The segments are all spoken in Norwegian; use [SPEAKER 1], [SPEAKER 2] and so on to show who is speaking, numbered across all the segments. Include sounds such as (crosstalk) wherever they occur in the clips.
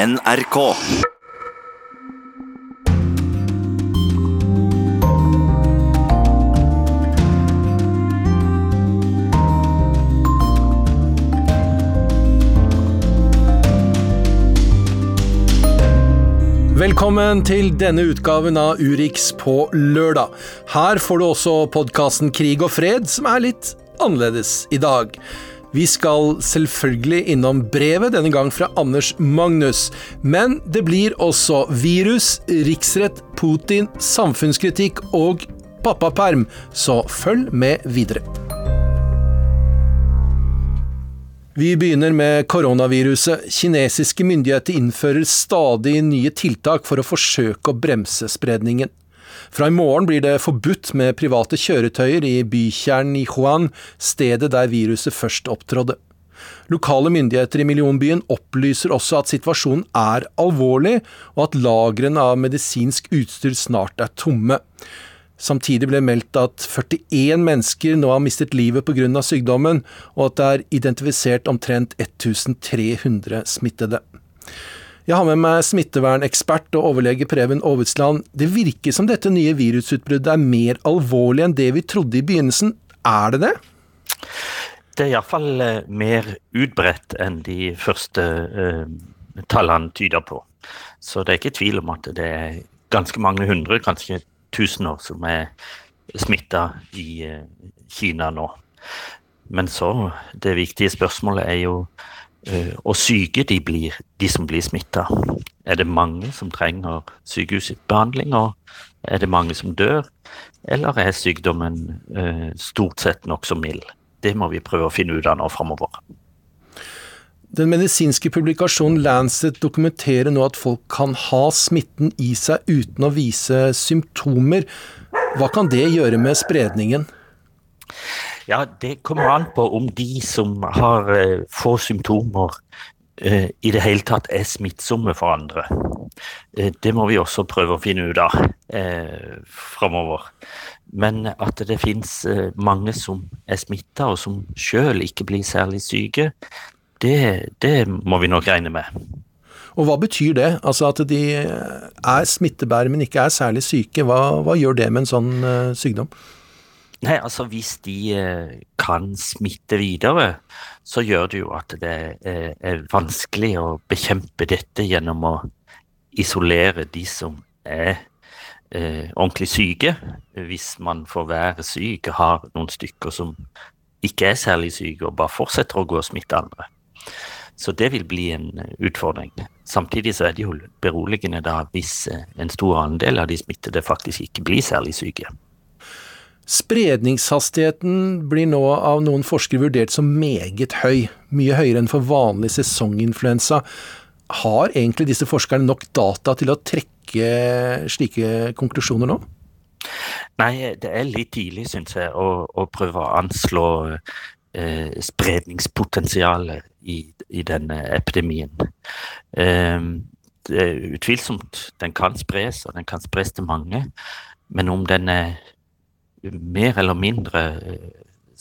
[SPEAKER 1] NRK.
[SPEAKER 2] Velkommen til denne utgaven av Urix på lørdag. Her får du også podkasten Krig og fred, som er litt annerledes i dag. Vi skal selvfølgelig innom brevet, denne gang fra Anders Magnus. Men det blir også virus, riksrett, Putin, samfunnskritikk og pappaperm, så følg med videre. Vi begynner med koronaviruset. Kinesiske myndigheter innfører stadig nye tiltak for å forsøke å bremse spredningen. Fra i morgen blir det forbudt med private kjøretøyer i bykjernen i Juan, stedet der viruset først opptrådde. Lokale myndigheter i millionbyen opplyser også at situasjonen er alvorlig, og at lagrene av medisinsk utstyr snart er tomme. Samtidig ble meldt at 41 mennesker nå har mistet livet pga. sykdommen, og at det er identifisert omtrent 1300 smittede. Jeg har med meg smittevernekspert og overlege Preben Aavitsland. Det virker som dette nye virusutbruddet er mer alvorlig enn det vi trodde i begynnelsen. Er det det?
[SPEAKER 3] Det er iallfall eh, mer utbredt enn de første uh, tallene tyder på. Så det er ikke tvil om at det er ganske mange hundre, kanskje tusener som er smitta i eh, Kina nå. Men så, det viktige spørsmålet er jo uh, hvor syke de blir, de som blir smitta. Er det mange som trenger sykehusbehandling, og er det mange som dør? Eller er sykdommen uh, stort sett nokså mild? Det må vi prøve å finne ut av nå framover.
[SPEAKER 2] Den medisinske publikasjonen Lancet dokumenterer nå at folk kan ha smitten i seg uten å vise symptomer. Hva kan det gjøre med spredningen?
[SPEAKER 3] Ja, Det kommer an på om de som har uh, få symptomer, uh, i det hele tatt er smittsomme for andre. Uh, det må vi også prøve å finne ut av uh, framover. Men at det finnes mange som er smitta, og som sjøl ikke blir særlig syke, det, det må vi nok regne med.
[SPEAKER 2] Og hva betyr det? Altså at de er smittebærere, men ikke er særlig syke. Hva, hva gjør det med en sånn uh, sykdom?
[SPEAKER 3] Nei, altså Hvis de uh, kan smitte videre, så gjør det jo at det er, er, vanskelig å bekjempe dette gjennom å isolere de som er eh, ordentlig syke. Hvis man får være syk, har noen stykker som ikke er særlig syke, og bare fortsetter å gå og smitte andre. Så det vil bli en eh, utfordring. Samtidig så er det jo beroligende da hvis eh, en stor andel av de smittede faktisk ikke blir særlig syke.
[SPEAKER 2] Spredningshastigheten blir nå av noen forskere vurdert som meget høy, mye høyere enn for vanlig sesonginfluensa. Har egentlig disse forskerne nok data til å trekke slike konklusjoner nå?
[SPEAKER 3] Nei, det er litt tidlig, syns jeg, å, å, prøve å anslå eh, spredningspotensialet i, i denne epidemien. Eh, det er utvilsomt den kan spres, og den kan spres til mange. Men om den er mer eller mindre eh,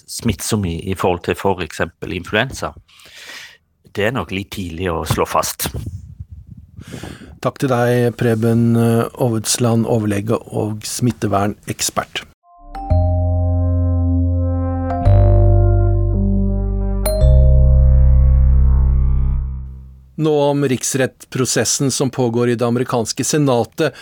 [SPEAKER 3] smittsom i, i forhold til f.eks. For influensa, det er nok litt tidlig å slå fast.
[SPEAKER 2] Takk til deg, Preben Ovetsland, overlege og smittevernekspert. nå om riksrettprosessen som pågår i det amerikanske senatet.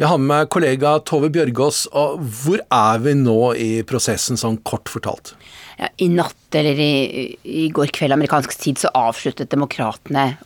[SPEAKER 2] Jeg har med meg kollega Tove Bjørgaas. og Hvor er vi nå i prosessen, sånn kort fortalt?
[SPEAKER 4] Ja, I natt, eller i, i, går kveld amerikansk tid, så avsluttet demokratene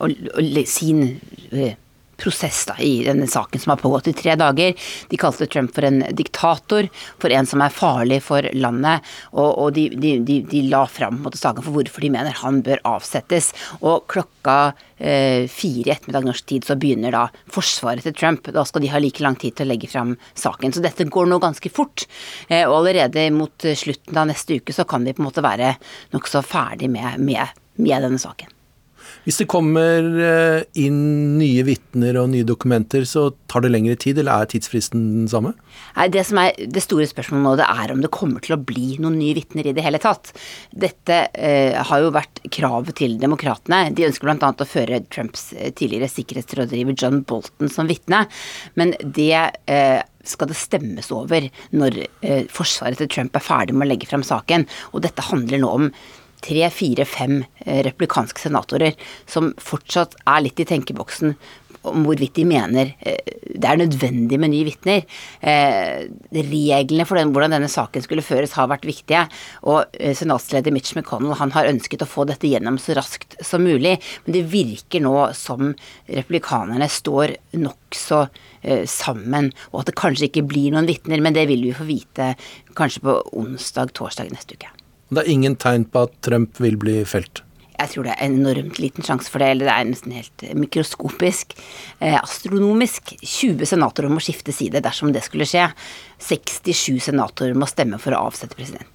[SPEAKER 4] sin eh, prosess da, i denne saken som har pågått i tre dager. De kalte Trump for en diktator, for en som er farlig for landet. Og, og de, de, de, de, la fram saken for hvorfor de mener han bør avsettes. Og klokka eh, fire i ettermiddag norsk tid så begynner da forsvaret til Trump. Da skal de ha like lang tid til å legge fram saken. Så dette går nå ganske fort. Eh, og allerede mot slutten av neste uke så kan de på en måte være nokså ferdig med, med, med denne saken.
[SPEAKER 2] Hvis det kommer eh, inn nye vitner og nye dokumenter, så tar det lengre tid, eller er tidsfristen den samme?
[SPEAKER 4] Nei, Det som er det store spørsmålet nå, det er om det kommer til å bli noen nye vitner i det hele tatt. Dette eh, har jo vært kravet til demokratene. De ønsker bl.a. å føre Trumps eh, tidligere sikkerhetsrådgiver John Bolton som vitne, men det eh, skal det stemmes over når eh, forsvaret til Trump er ferdig med å legge frem saken. Og dette handler nå om tre, fire, fem eh, replikanske senatorer som fortsatt er litt i tenkeboksen om hvorvidt de mener eh, det er nødvendig med nye vitner. Eh, reglene for den, hvordan denne saken skulle føres har vært viktige. Og senatsleder Mitch McConnell han har ønsket å få dette gjennom så raskt som mulig. Men det virker nå som republikanerne står nokså sammen, og at det kanskje ikke blir noen vitner. Men det vil vi få vite kanskje på onsdag-torsdag neste uke.
[SPEAKER 2] Det er ingen tegn på at Trump vil bli felt?
[SPEAKER 4] Jeg tror det er en enormt liten sjanse for det, eller det er nesten helt mikroskopisk. Eh, astronomisk. 20 senatorer må skifte side dersom det skulle skje. 67 senatorer må stemme for å avsette presidenten.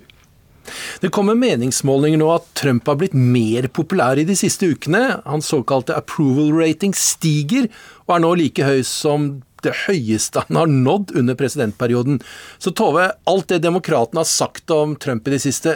[SPEAKER 2] Det kommer meningsmålinger nå at Trump har blitt mer populær i de siste ukene. Hans såkalte approval rating stiger, og er nå like høy som det høyeste han har nådd under presidentperioden. Så Tove, alt det demokratene har sagt om Trump i det siste,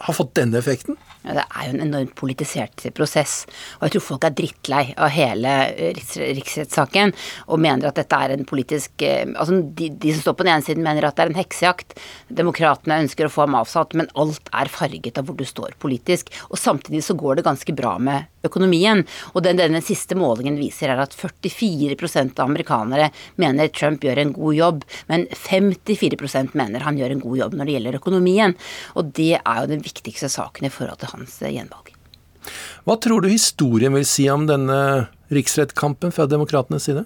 [SPEAKER 2] har fått denne effekten?
[SPEAKER 4] Ja, det er jo en enormt politisert prosess. Og jeg tror folk er drittlei av hele eh, riksrettssaken og mener at dette er en politisk eh, Altså de, de, som står på den ene siden mener at det er en heksejakt. Demokratene ønsker å få ham avsatt, men alt er farget av hvor du står politisk. Og samtidig så går det ganske bra med økonomien. Og den denne siste målingen viser er at 44% av amerikanere mener Trump gjør en god jobb, men 54% mener han gjør en god jobb når det gjelder økonomien. Og det er jo den viktigste saken i forhold til hans gjenvalg.
[SPEAKER 2] Hva tror du historien vil si om denne riksrettskampen fra demokratenes side?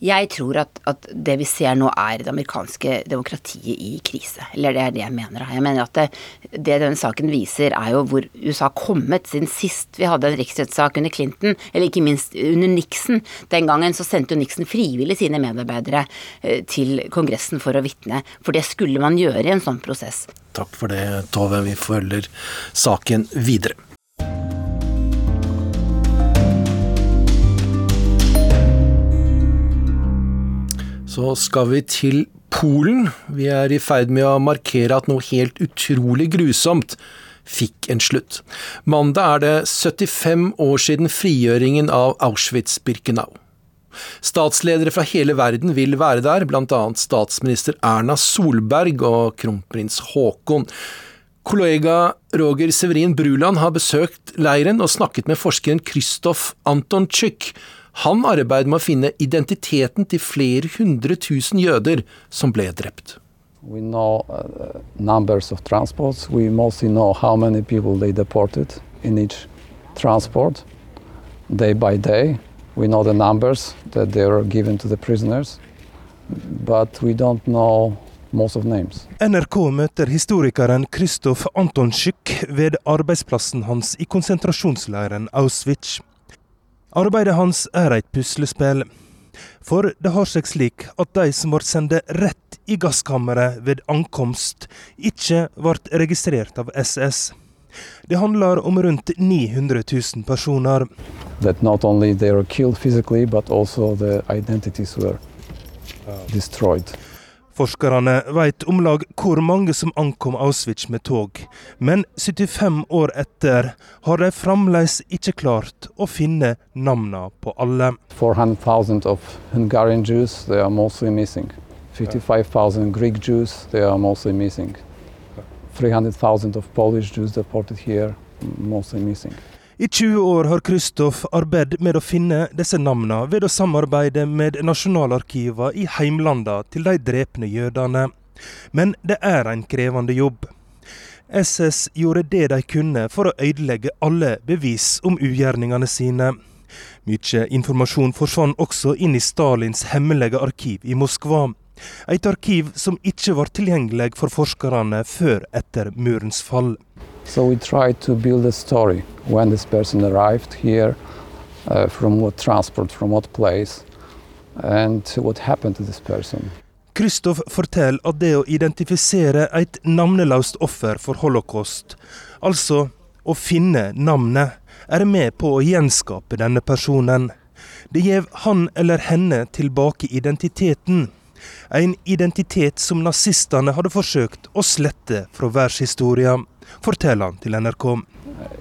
[SPEAKER 4] Jeg tror at, at, det vi ser nå er det amerikanske demokratiet i krise. Eller det er det jeg mener. Jeg mener at det, det denne saken viser, er jo hvor USA har kommet siden sist vi hadde en riksrettssak under Clinton, eller ikke minst under Nixon. Den gangen så sendte jo Nixon frivillig sine medarbeidere eh, til Kongressen for å vitne. For det skulle man gjøre i en sånn prosess.
[SPEAKER 2] Takk for det, Tove. Vi følger saken videre. Så skal vi til Polen. Vi er i ferd med å markere at noe helt utrolig grusomt fikk en slutt. Mandag er det 75 år siden frigjøringen av Auschwitz-Birkenau. Statsledere fra hele verden vil være der, bl.a. statsminister Erna Solberg og kronprins Haakon. Kollega Roger Severin Bruland har besøkt leiren og snakket med forskeren Kristoff Antonczyk. Han arbeider med å finne identiteten til flere hundre tusen jøder som ble drept.
[SPEAKER 1] We know uh, numbers of transports. We mostly know how many people they deported in each transport, day by day. We know the numbers that they were given to the prisoners, but we don't know most of names.
[SPEAKER 5] NRK møter historikeren Kristoff Antonczyk ved arbeidsplassen hans i konsentrasjonsleiren Auschwitz. Arbeidet hans er et puslespill. For det har seg slik at de som ble sendt rett i gasskammeret ved ankomst, ikke ble registrert av SS. Det handler om rundt 900 000 personer.
[SPEAKER 1] That not only they were killed physically, but also the identities were destroyed.
[SPEAKER 5] Forskerne vet om lag hvor mange som ankom Auschwitz med tog, men 75 år etter har de fremdeles ikke klart å finne navnene på alle.
[SPEAKER 1] 400,000 av Hungarian Jews, they are mostly missing. 55,000 Greek Jews, they are mostly missing. 300,000 of Polish Jews deported here, mostly missing.
[SPEAKER 5] I 20 år har Kristoff arbeidet med å finne disse navnene ved å samarbeide med nasjonalarkivene i heimlandene til de drepne jødene. Men det er en krevende jobb. SS gjorde det de kunne for å ødelegge alle bevis om ugjerningene sine. Mye informasjon forsvant også inn i Stalins hemmelige arkiv i Moskva. Et arkiv som ikke var tilgjengelig for forskerne før etter murens fall.
[SPEAKER 1] So we tried to build a story when this person arrived here, uh, from what transport, from what place, and what happened to this person.
[SPEAKER 5] Kristoff forteller at det å identifisere et navneløst offer for holocaust, altså å finne navnet, er med på å gjenskape denne personen. Det gir han eller henne tilbake identiteten. En identitet som nazistene hadde forsøkt å slette fra verdenshistorien, forteller han til NRK.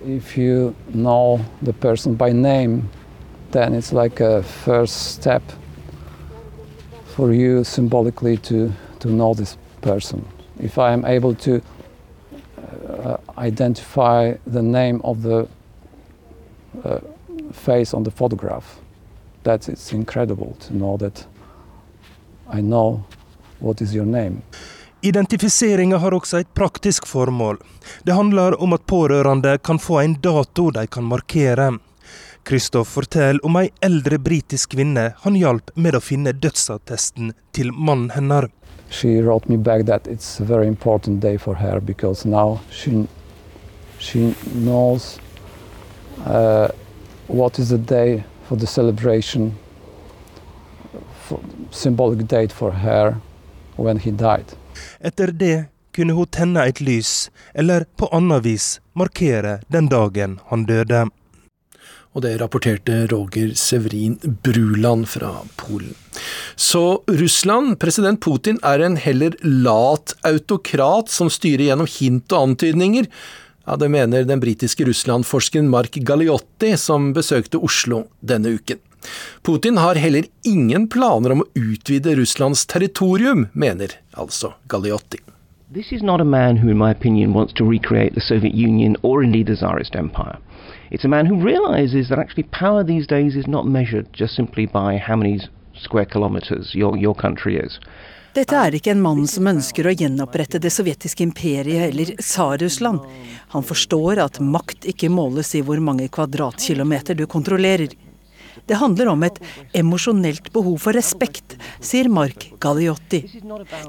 [SPEAKER 1] If you know the person by name, then it's like a first step for you symbolically to, to know this person. If I am able to uh, identify the name of the uh, face on the photograph, that it's incredible to know that I know what is your name.
[SPEAKER 5] Identifiseringa har også et praktisk formål. Det handler om at pårørende kan få en dato de kan markere. Kristoff forteller om ei eldre britisk kvinne han hjalp med å finne dødsattesten til mannen hennes.
[SPEAKER 1] She wrote me back that it's a very important day for her because now she she knows uh, what is the day for the celebration, for symbolic date for her when he died.
[SPEAKER 5] Etter det kunne hun tenne et lys, eller på annet vis markere den dagen han døde.
[SPEAKER 2] Og det rapporterte Roger Severin Bruland fra Polen. Så Russland, president Putin, er en heller lat autokrat som styrer gjennom hint og antydninger. Ja, Det mener den britiske Russland-forskeren Mark Galliotti, som besøkte Oslo denne uken. Putin har heller ingen planer om å utvide Russlands territorium, mener altså Galliotti.
[SPEAKER 6] This is not a man who, in my opinion, wants to recreate the Soviet Union or indeed the Tsarist Empire. It's a man who realizes that actually power these days is not measured just simply by how many square kilometers your, your country is.
[SPEAKER 7] Dette er ikke en mann som ønsker å gjenopprette det sovjetiske imperiet eller Tsar-Russland. Han forstår at makt ikke måles i hvor mange kvadratkilometer du kontrollerer. Det handler om et emosjonelt behov for respekt, sier Mark Galliotti.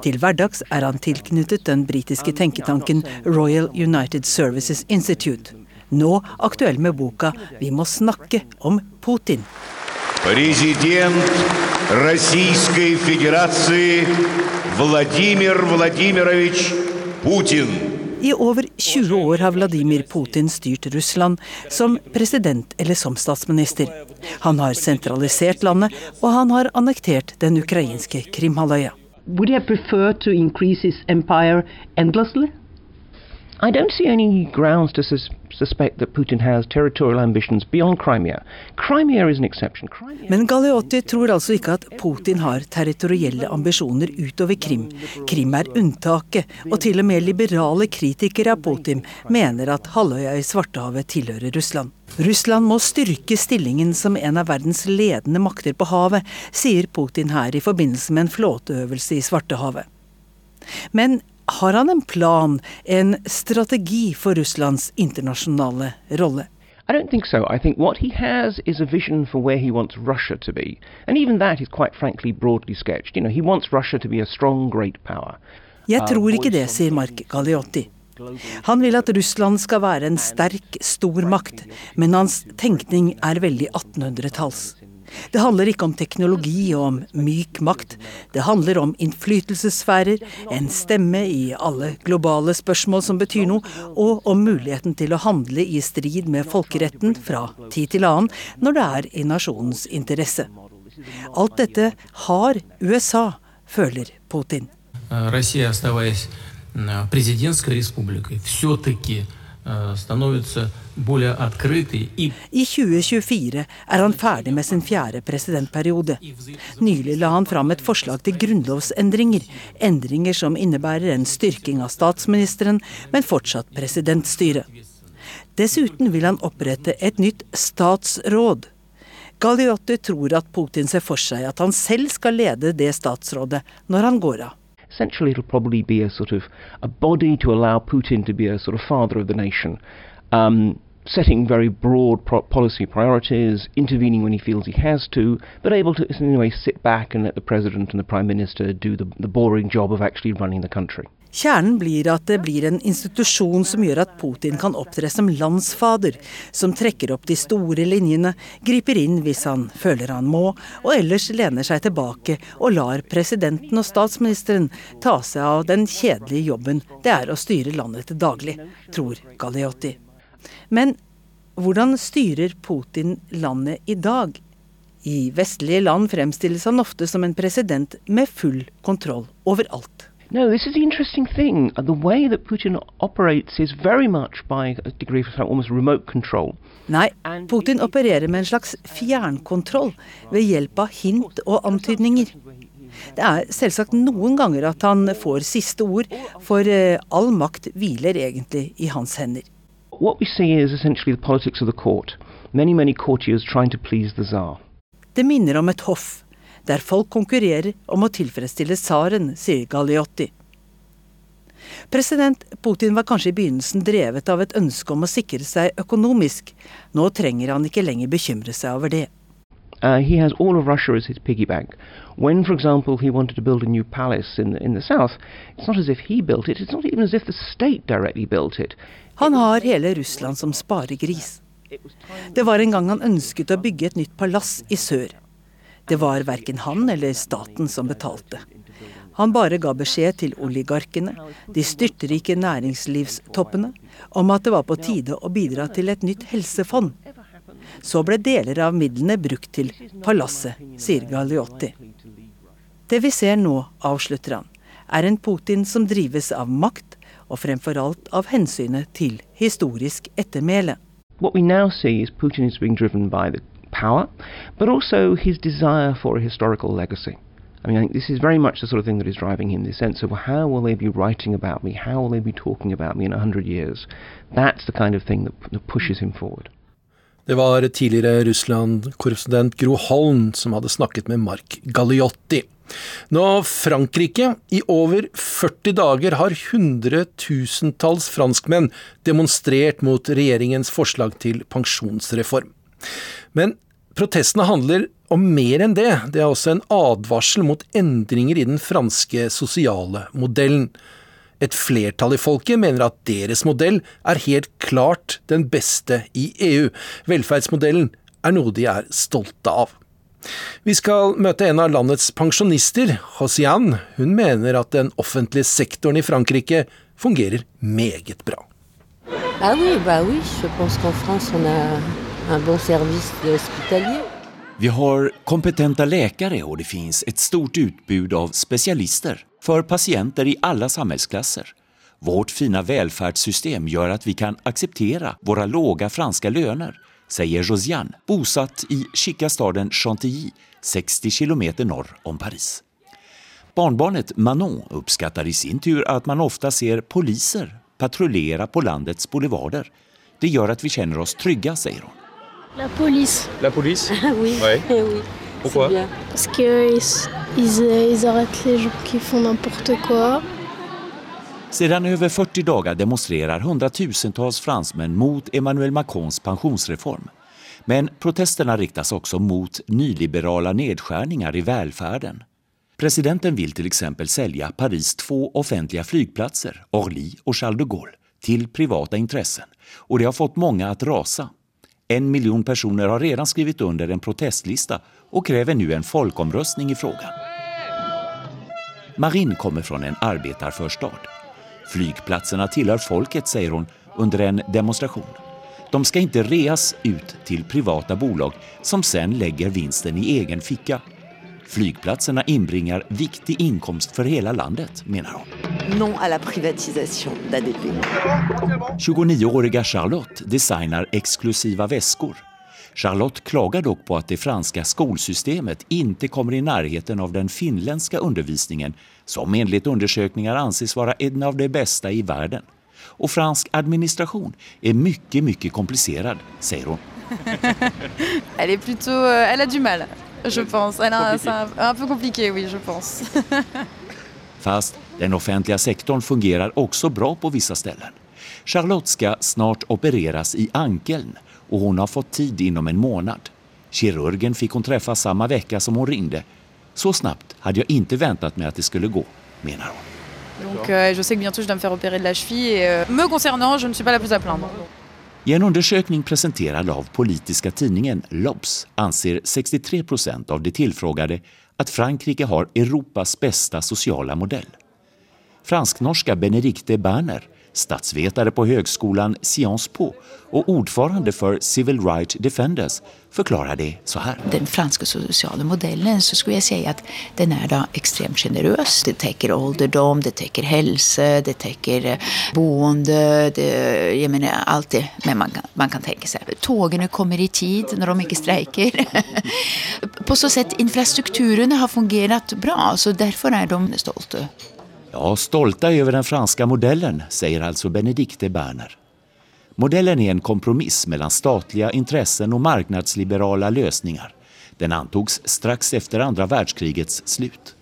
[SPEAKER 7] Til hverdags er han tilknyttet den britiske tenketanken Royal United Services Institute. Nå aktuell med boka 'Vi må snakke om Putin'.
[SPEAKER 8] Президент Российской Федерации Владимир Владимирович Путин.
[SPEAKER 7] I over 20 år har Vladimir Putin styrt Russland som president eller som statsminister. Han har sentralisert landet, og han har annektert den ukrainske Krimhalvøya.
[SPEAKER 9] Would he preferred to increase his empire?
[SPEAKER 6] I don't see any grounds to sus suspect that Putin has territorial ambitions beyond Crimea. Crimea is an exception.
[SPEAKER 7] Men Galeotti tror altså ikke at Putin har territorielle ambisjoner utover Krim. Krim er unntaket, og til og med liberale kritikere av Putin mener at halvøya i Svartehavet tilhører Russland. Russland må styrke stillingen som en av verdens ledende makter på havet, sier Putin her i forbindelse med en flåteøvelse i Svartehavet. Men har han en plan, en strategi for Russlands internasjonale rolle?
[SPEAKER 6] I don't think so. I think what he has is a vision for where he wants Russia to be. And even that is quite frankly broadly sketched. You know, he wants Russia to be a strong, great power.
[SPEAKER 7] Jeg tror ikke det, sier Mark Galliotti. Han vil at Russland skal være en sterk stormakt, men hans tenkning er veldig 1800-talls. Det handler ikke om teknologi og om myk makt. Det handler om innflytelsessfærer, en stemme i alle globale spørsmål som betyr noe, og om muligheten til å handle i strid med folkeretten fra tid til annen når det er i nasjonens interesse. Alt dette har USA, føler Putin.
[SPEAKER 10] Россия, оставаясь президентской республикой, все-таки становится более открытой и
[SPEAKER 7] I 2024 er han ferdig med sin fjerde presidentperiode. Nylig la han fram et forslag til grunnlovsendringer. Endringer som innebærer en styrking av statsministeren, men fortsatt presidentstyre. Dessuten vil han opprette et nytt statsråd. Galliotti tror at Putin ser for seg at han selv skal lede det statsrådet når han går av.
[SPEAKER 6] Essentially, it'll probably be a sort of a body to allow Putin to be a sort of father of the nation, um, setting very broad pro policy priorities, intervening when he feels he has to, but able to, in a way, sit back and let the president and the prime minister do the, the boring job of actually running the country.
[SPEAKER 7] Kjernen blir at det blir en institusjon som gjør at Putin kan opptre som landsfader, som trekker opp de store linjene, griper inn hvis han føler han må, og ellers lener seg tilbake og lar presidenten og statsministeren ta seg av den kjedelige jobben det er å styre landet til daglig, tror Galeotti. Men hvordan styrer Putin landet i dag? I vestlige land fremstilles han ofte som en president med full kontroll over alt.
[SPEAKER 6] No, this is the interesting thing. Uh, The way that Putin operates is very much by a degree of almost remote control.
[SPEAKER 7] Nei, Putin opererer med en slags fjernkontroll ved hjelp av hint og antydninger. Det er selvsagt noen ganger at han får siste ord, for eh, all makt hviler egentlig i hans hender.
[SPEAKER 6] What we see is essentially the politics of the court. Many, many courtiers trying to please the Tsar.
[SPEAKER 7] Det minner om et hoff, der folk konkurrerer om å tilfredsstille tsaren, sier Galiotti. President Putin var kanskje i begynnelsen drevet av et ønske om å sikre seg økonomisk. Nå trenger han ikke lenger bekymre seg over det.
[SPEAKER 6] Uh, he has all of Russia as his piggy bank. When, for example, he wanted to build a new palace in in the south, it's not as if he built it, it's not even as if the state directly built it.
[SPEAKER 7] Han har hele Russland som sparegris. Det var en gang han ønsket å bygge et nytt palass i sør. Det var verken han eller staten som betalte. Han bare ga beskjed til oligarkene, de styrtrike næringslivstoppene, om at det var på tide å bidra til et nytt helsefond. Så ble deler av midlene brukt til palasset, sier Galliotti. Det vi ser nå, avslutter han, er en Putin som drives av makt, og fremfor alt av hensynet til historisk ettermæle.
[SPEAKER 6] What we now see is Putin is being driven by power, but also his desire for a historical legacy. I mean, I think this is very much the sort of thing that is driving him, the sense of how will they be writing about me? How will they be talking about me in a hundred years? That's the kind of thing that, that pushes him forward.
[SPEAKER 2] Det var tidligere Russland-korrespondent Gro Holm som hadde snakket med Mark Galliotti. Nå Frankrike i over 40 dager har hundretusentalls franskmenn demonstrert mot regjeringens forslag til pensjonsreform. Men protestene handler om mer enn det. Det er også en advarsel mot endringer i den franske sosiale modellen. Et flertall i folket mener at deres modell er helt klart den beste i EU. Velferdsmodellen er noe de er stolte av. Vi skal møte en av landets pensjonister, Hosian. Hun mener at den offentlige sektoren i Frankrike fungerer meget bra.
[SPEAKER 11] Ah oui, bah oui, je pense qu'en
[SPEAKER 12] Vi har kompetenta läkare och det finns ett stort utbud av specialister för patienter i alla samhällsklasser. Vårt fina välfärdssystem gör att vi kan acceptera våra låga franska löner, säger Josiane, bosatt i chica staden Chantilly, 60 kilometer norr om Paris. Barnbarnet Manon uppskattar i sin tur att man ofta ser poliser patrullera på landets boulevarder. Det gör att vi känner oss trygga, säger hon.
[SPEAKER 13] La police.
[SPEAKER 14] La police (laughs)
[SPEAKER 13] oui.
[SPEAKER 14] Ouais.
[SPEAKER 13] Eh oui.
[SPEAKER 14] Pourquoi
[SPEAKER 13] bien. Parce qu'ils ils, ils arrêtent les gens qui font n'importe quoi.
[SPEAKER 12] Sedan över 40 dagar demonstrerar hundratusentals fransmän mot Emmanuel Macrons pensionsreform. Men protesterna riktas också mot nyliberala nedskärningar i välfärden. Presidenten vill till exempel sälja Paris två offentliga flygplatser, Orly och Charles de Gaulle, till privata intressen. Och det har fått många att rasa. En miljon personer har redan skrivit under en protestlista og krever nu en folkomröstning i frågan. Marin kommer fra en arbeiderforstad. Flygplatserna tilhører folket, sier hun under en demonstration. De skal ikke reas ut til privata bolag som sen legger vinsten i egen ficka. Flygplatserna inbringar viktig inkomst för hela landet, menar hon.
[SPEAKER 15] Non à la privatisation d'ADP.
[SPEAKER 12] 29-åriga Charlotte designar exklusiva väskor. Charlotte klagar dock på att det franska skolsystemet inte kommer i närheten av den finländska undervisningen som enligt undersökningar anses vara en av de bästa i världen. Och fransk administration är mycket, mycket komplicerad, säger hon. (laughs)
[SPEAKER 16] Elle est plutôt. euh, Elle a du mal, je pense. Elle a, ça, un, peu compliqué, oui, je pense. (laughs)
[SPEAKER 12] Fast den offentliga sektorn fungerar också bra på vissa ställen. Charlotte ska snart opereras i ankeln och hon har fått tid inom en månad. Kirurgen fick hon träffa samma vecka som hon ringde. Så snabbt hade jag inte väntat mig att det skulle gå, menar hon.
[SPEAKER 16] Donc euh, je sais que bientôt je dois me faire opérer de la cheville et euh, me concernant, je ne suis pas la plus à plaindre.
[SPEAKER 12] I en undersökning presenterad av politiska tidningen Lobs anser 63 procent av de tillfrågade att Frankrike har Europas bästa sociala modell. Fransk-norska Benedikte Berner statsvetare på högskolan Sciences Po och ordförande för Civil Rights Defenders forklarer det så här.
[SPEAKER 14] Den franske sosiale modellen så skulle jeg si at den er da ekstremt sjenerøs. Det täcker alderdom, det täcker helse, det dekker eh, boende, det, jeg mener alt det men man, kan, man kan tenke seg. Togene kommer i tid når de ikke streiker. (laughs) På så sett infrastrukturene har fungert bra, så derfor er de stolte.
[SPEAKER 12] Ja, stolta över den franska modellen, säger alltså Benedikte Berner. Modellen är en kompromiss mellan statliga intressen och marknadsliberala lösningar. Den antogs strax efter andra världskrigets slut.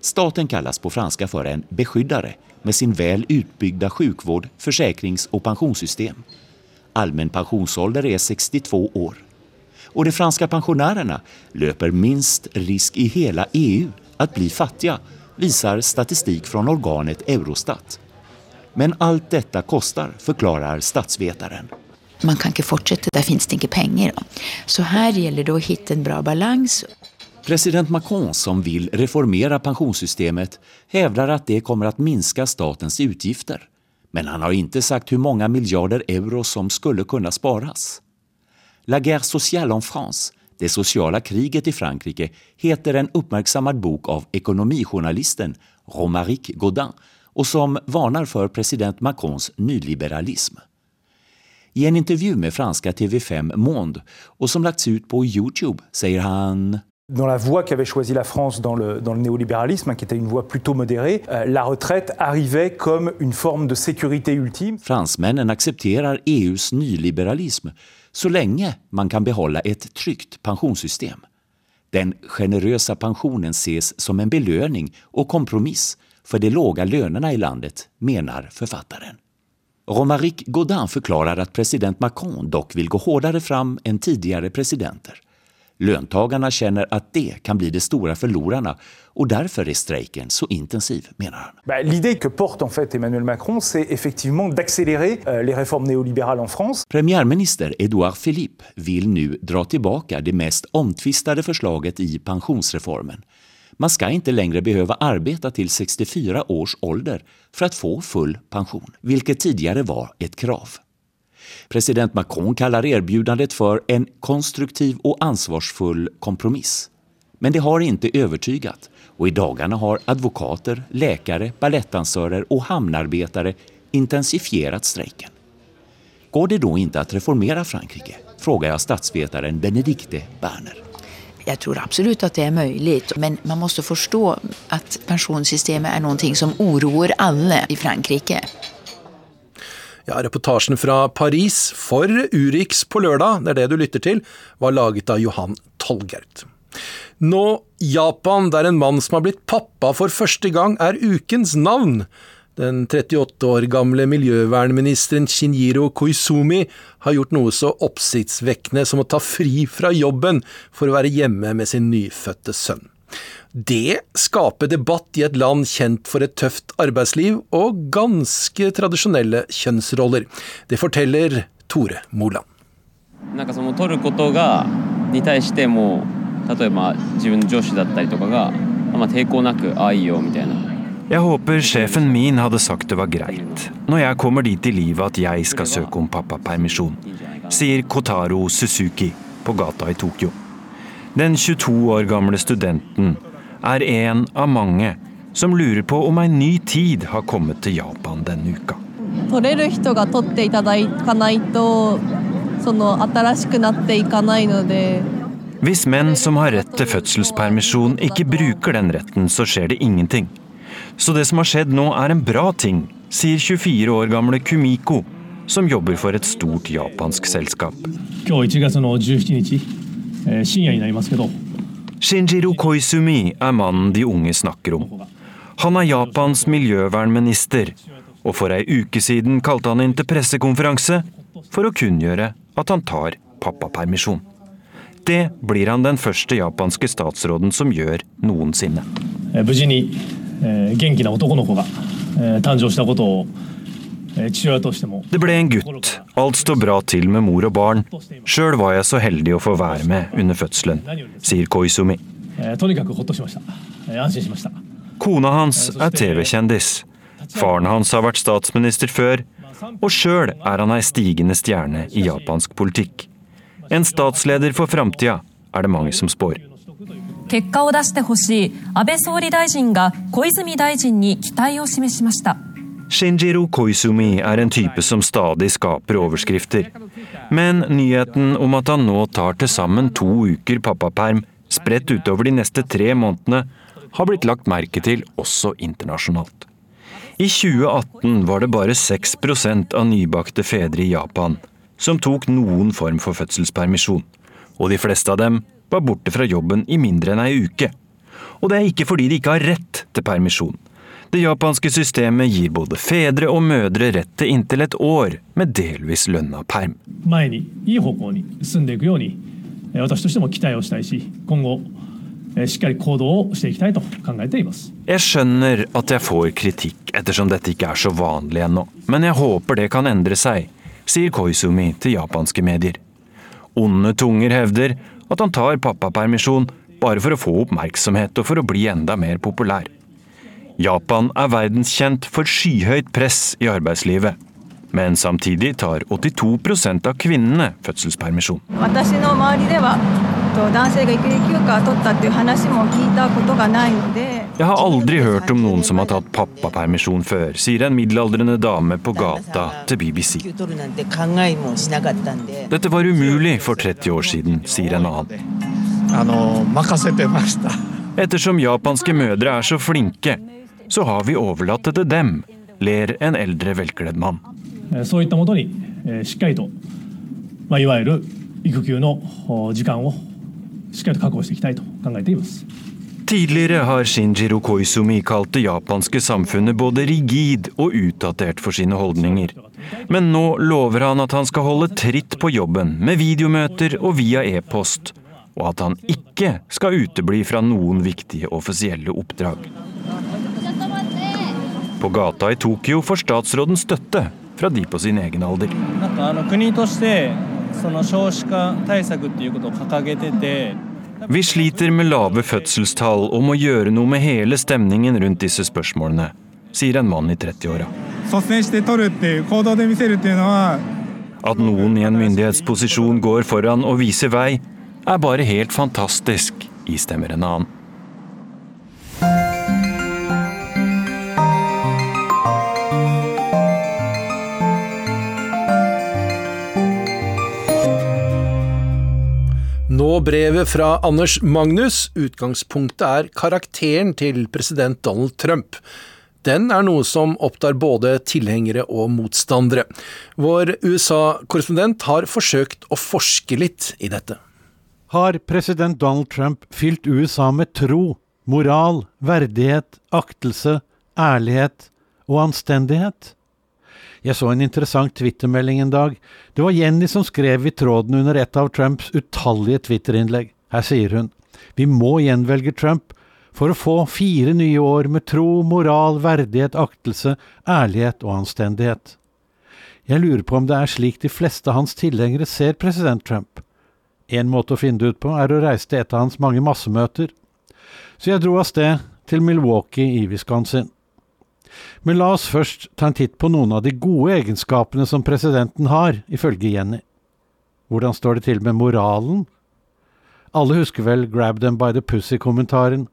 [SPEAKER 12] Staten kallas på franska för en beskyddare med sin väl utbyggda sjukvård, försäkrings och pensionssystem. Allmän pensionsålder är 62 år. Och de franska pensionärerna löper minst risk i hela EU att bli fattiga, visar statistik från organet Eurostat. Men allt detta kostar, förklarar statsvetaren.
[SPEAKER 14] Man kan ikke fortsette, der finnes det ikke penger. Så her gjelder det å hitte en bra balans.
[SPEAKER 12] President Macron, som vill reformera pensionssystemet, hävdar att det kommer att minska statens utgifter. Men han har inte sagt hur många miljarder euro som skulle kunna sparas. La guerre sociale en France, det sociala kriget i Frankrike, heter en uppmärksammad bok av ekonomijournalisten Romaric Godin och som varnar för president Macrons nyliberalism. I en intervju med franska TV5 Monde och som lagts ut på Youtube säger han
[SPEAKER 17] Dans la voie qu'avait choisi la France dans le, dans le néolibéralisme, qui était une voie plutôt modérée, euh, la retraite arrivait comme une forme de sécurité ultime.
[SPEAKER 12] Fransmännen accepterar EUs nyliberalism så lenge man kan behålla et tryggt pensionssystem. Den generösa pensionen ses som en belønning og kompromiss for de låga lønnene i landet, mener forfatteren. Romaric Godin forklarer at president Macron dock vil gå hardere fram enn tidligere presidenter. Löntagarna känner att det kan bli de stora förlorarna och därför är strejken så intensiv, menar han.
[SPEAKER 17] Bah, L'idée que porte en fait Emmanuel Macron, c'est effectivement d'accélérer euh, les réformes néolibérales en France.
[SPEAKER 12] Premiärminister Edouard Philippe vill nu dra tillbaka det mest omtvistade förslaget i pensionsreformen. Man ska inte längre behöva arbeta till 64 års ålder för att få full pension, vilket tidigare var ett krav. President Macron kallar erbjudandet för en konstruktiv och ansvarsfull kompromiss. Men det har inte övertygat och i dagarna har advokater, läkare, ballettdansörer och hamnarbetare intensifierat strejken. Går det då inte att reformera Frankrike? Frågar jag statsvetaren Benedikte Berner.
[SPEAKER 14] Jeg tror absolutt at det er mulig, men man må forstå at pensjonssystemet er noe som oroer alle i Frankrike.
[SPEAKER 2] Ja, Reportasjen fra Paris for Urix på lørdag, det er det du lytter til, var laget av Johan Tolgert. Nå Japan, der en mann som har blitt pappa for første gang, er ukens navn. Den 38 år gamle miljøvernministeren Shinjiro Koizumi har gjort noe så oppsiktsvekkende som å ta fri fra jobben for å være hjemme med sin nyfødte sønn. Det skaper debatt i et land kjent for et tøft arbeidsliv og ganske tradisjonelle kjønnsroller. Det forteller Tore Moland.
[SPEAKER 18] なんかその取ることがに対しても例えば自分の上司だったりとかが、まあ、抵抗なく「ああいいよ」みたいな
[SPEAKER 19] Jeg håper sjefen min hadde sagt det var greit, når jeg kommer dit i livet at jeg skal søke om pappapermisjon, sier Kotaro Suzuki på gata i Tokyo. Den 22 år gamle studenten er en av mange som lurer på om en ny tid har kommet til Japan denne uka.
[SPEAKER 20] 取れる人が取っていただかないとその新しくなっていかないので
[SPEAKER 19] Hvis menn som har rett til fødselspermisjon ikke bruker den retten, så skjer det ingenting. Så det som har skjedd nå er en bra ting, sier 24 år gamle Kumiko, som jobber for et stort japansk selskap. Shinjiro Koizumi er mannen de unge snakker om. Han er Japans miljøvernminister, og for ei uke siden kalte han inn til pressekonferanse for å kunngjøre at han tar pappapermisjon. Det blir han den første japanske statsråden som gjør noensinne.
[SPEAKER 21] 無事に元気な男の子が誕生したことを
[SPEAKER 19] Det ble en gutt. Alt står bra til med mor og barn. Sjøl var jeg så heldig å få være med under fødselen, sier Koizumi.
[SPEAKER 21] えーとにかくほっとしました、えー安心しました
[SPEAKER 19] Kona hans er TV-kjendis, Faren hans har vært statsminister før, og sjøl er han ei stigende stjerne i japansk politikk. En statsleder for framtida er det mange som spår.
[SPEAKER 22] 結果を出してほしい安倍総理大臣が小泉大臣に期待を示しました
[SPEAKER 19] Shinjiro Koizumi er en type som stadig skaper overskrifter. Men nyheten om at han nå tar til sammen to uker pappaperm spredt utover de neste tre månedene, har blitt lagt merke til også internasjonalt. I 2018 var det bare 6% av nybakte fedre i Japan som tok noen form for fødselspermisjon, og de fleste av dem var borte fra jobben i mindre enn ei uke. Og det er ikke fordi de ikke har rett til permisjon. Det japanske systemet gir både fedre og mødre rett til inntil et år med delvis lønna perm. Jeg skjønner at jeg får kritikk ettersom dette ikke er så vanlig ennå, men jeg håper det kan endre seg, sier Koizumi til japanske medier. Onde tunger hevder at han tar pappapermisjon bare for å få oppmerksomhet og for å bli enda mer populær. Japan er verdenskjent for skyhøyt press i arbeidslivet. Men samtidig tar 82 av kvinnene fødselspermisjon. Jeg har aldri hørt om noen som har tatt pappapermisjon før, sier en middelaldrende dame på gata til BBC. Dette var umulig for 30 år siden, sier en annen. Ettersom japanske mødre er så flinke, så har vi overlatt det til dem, ler en eldre, velkledd mann.
[SPEAKER 21] Eh,
[SPEAKER 19] Tidligere har Shinjiro Koizumi kalt det japanske samfunnet både rigid og utdatert for sine holdninger. Men nå lover han at han skal holde tritt på jobben, med videomøter og via e-post. Og at han ikke skal utebli fra noen viktige offisielle oppdrag. På gata i Tokyo får statsråden støtte fra de på sin egen alder. Vi sliter med lave fødselstall og må gjøre noe med hele stemningen rundt disse spørsmålene, sier en mann i 30-åra. At noen i en myndighetsposisjon går foran og viser vei, er bare helt fantastisk, istemmer en annen.
[SPEAKER 2] Nå brevet fra Anders Magnus. Utgangspunktet er karakteren til president Donald Trump. Den er noe som opptar både tilhengere og motstandere. Vår USA-korrespondent har forsøkt å forske litt i dette.
[SPEAKER 23] Har president Donald Trump fylt USA med tro, moral, verdighet, aktelse, ærlighet og anstendighet? Jeg så en interessant twittermelding en dag. Det var Jenny som skrev i tråden under et av Trumps utallige twitterinnlegg. Her sier hun vi må gjenvelge Trump for å få fire nye år med tro, moral, verdighet, aktelse, ærlighet og anstendighet. Jeg lurer på om det er slik de fleste av hans tilhengere ser president Trump. En måte å finne det ut på er å reise til et av hans mange massemøter. Så jeg dro av sted til Milwaukee i Wisconsin. Men la oss først ta en titt på noen av de gode egenskapene som presidenten har, ifølge Jenny. Hvordan står det til med moralen? Alle husker vel Grab them by the pussy-kommentaren.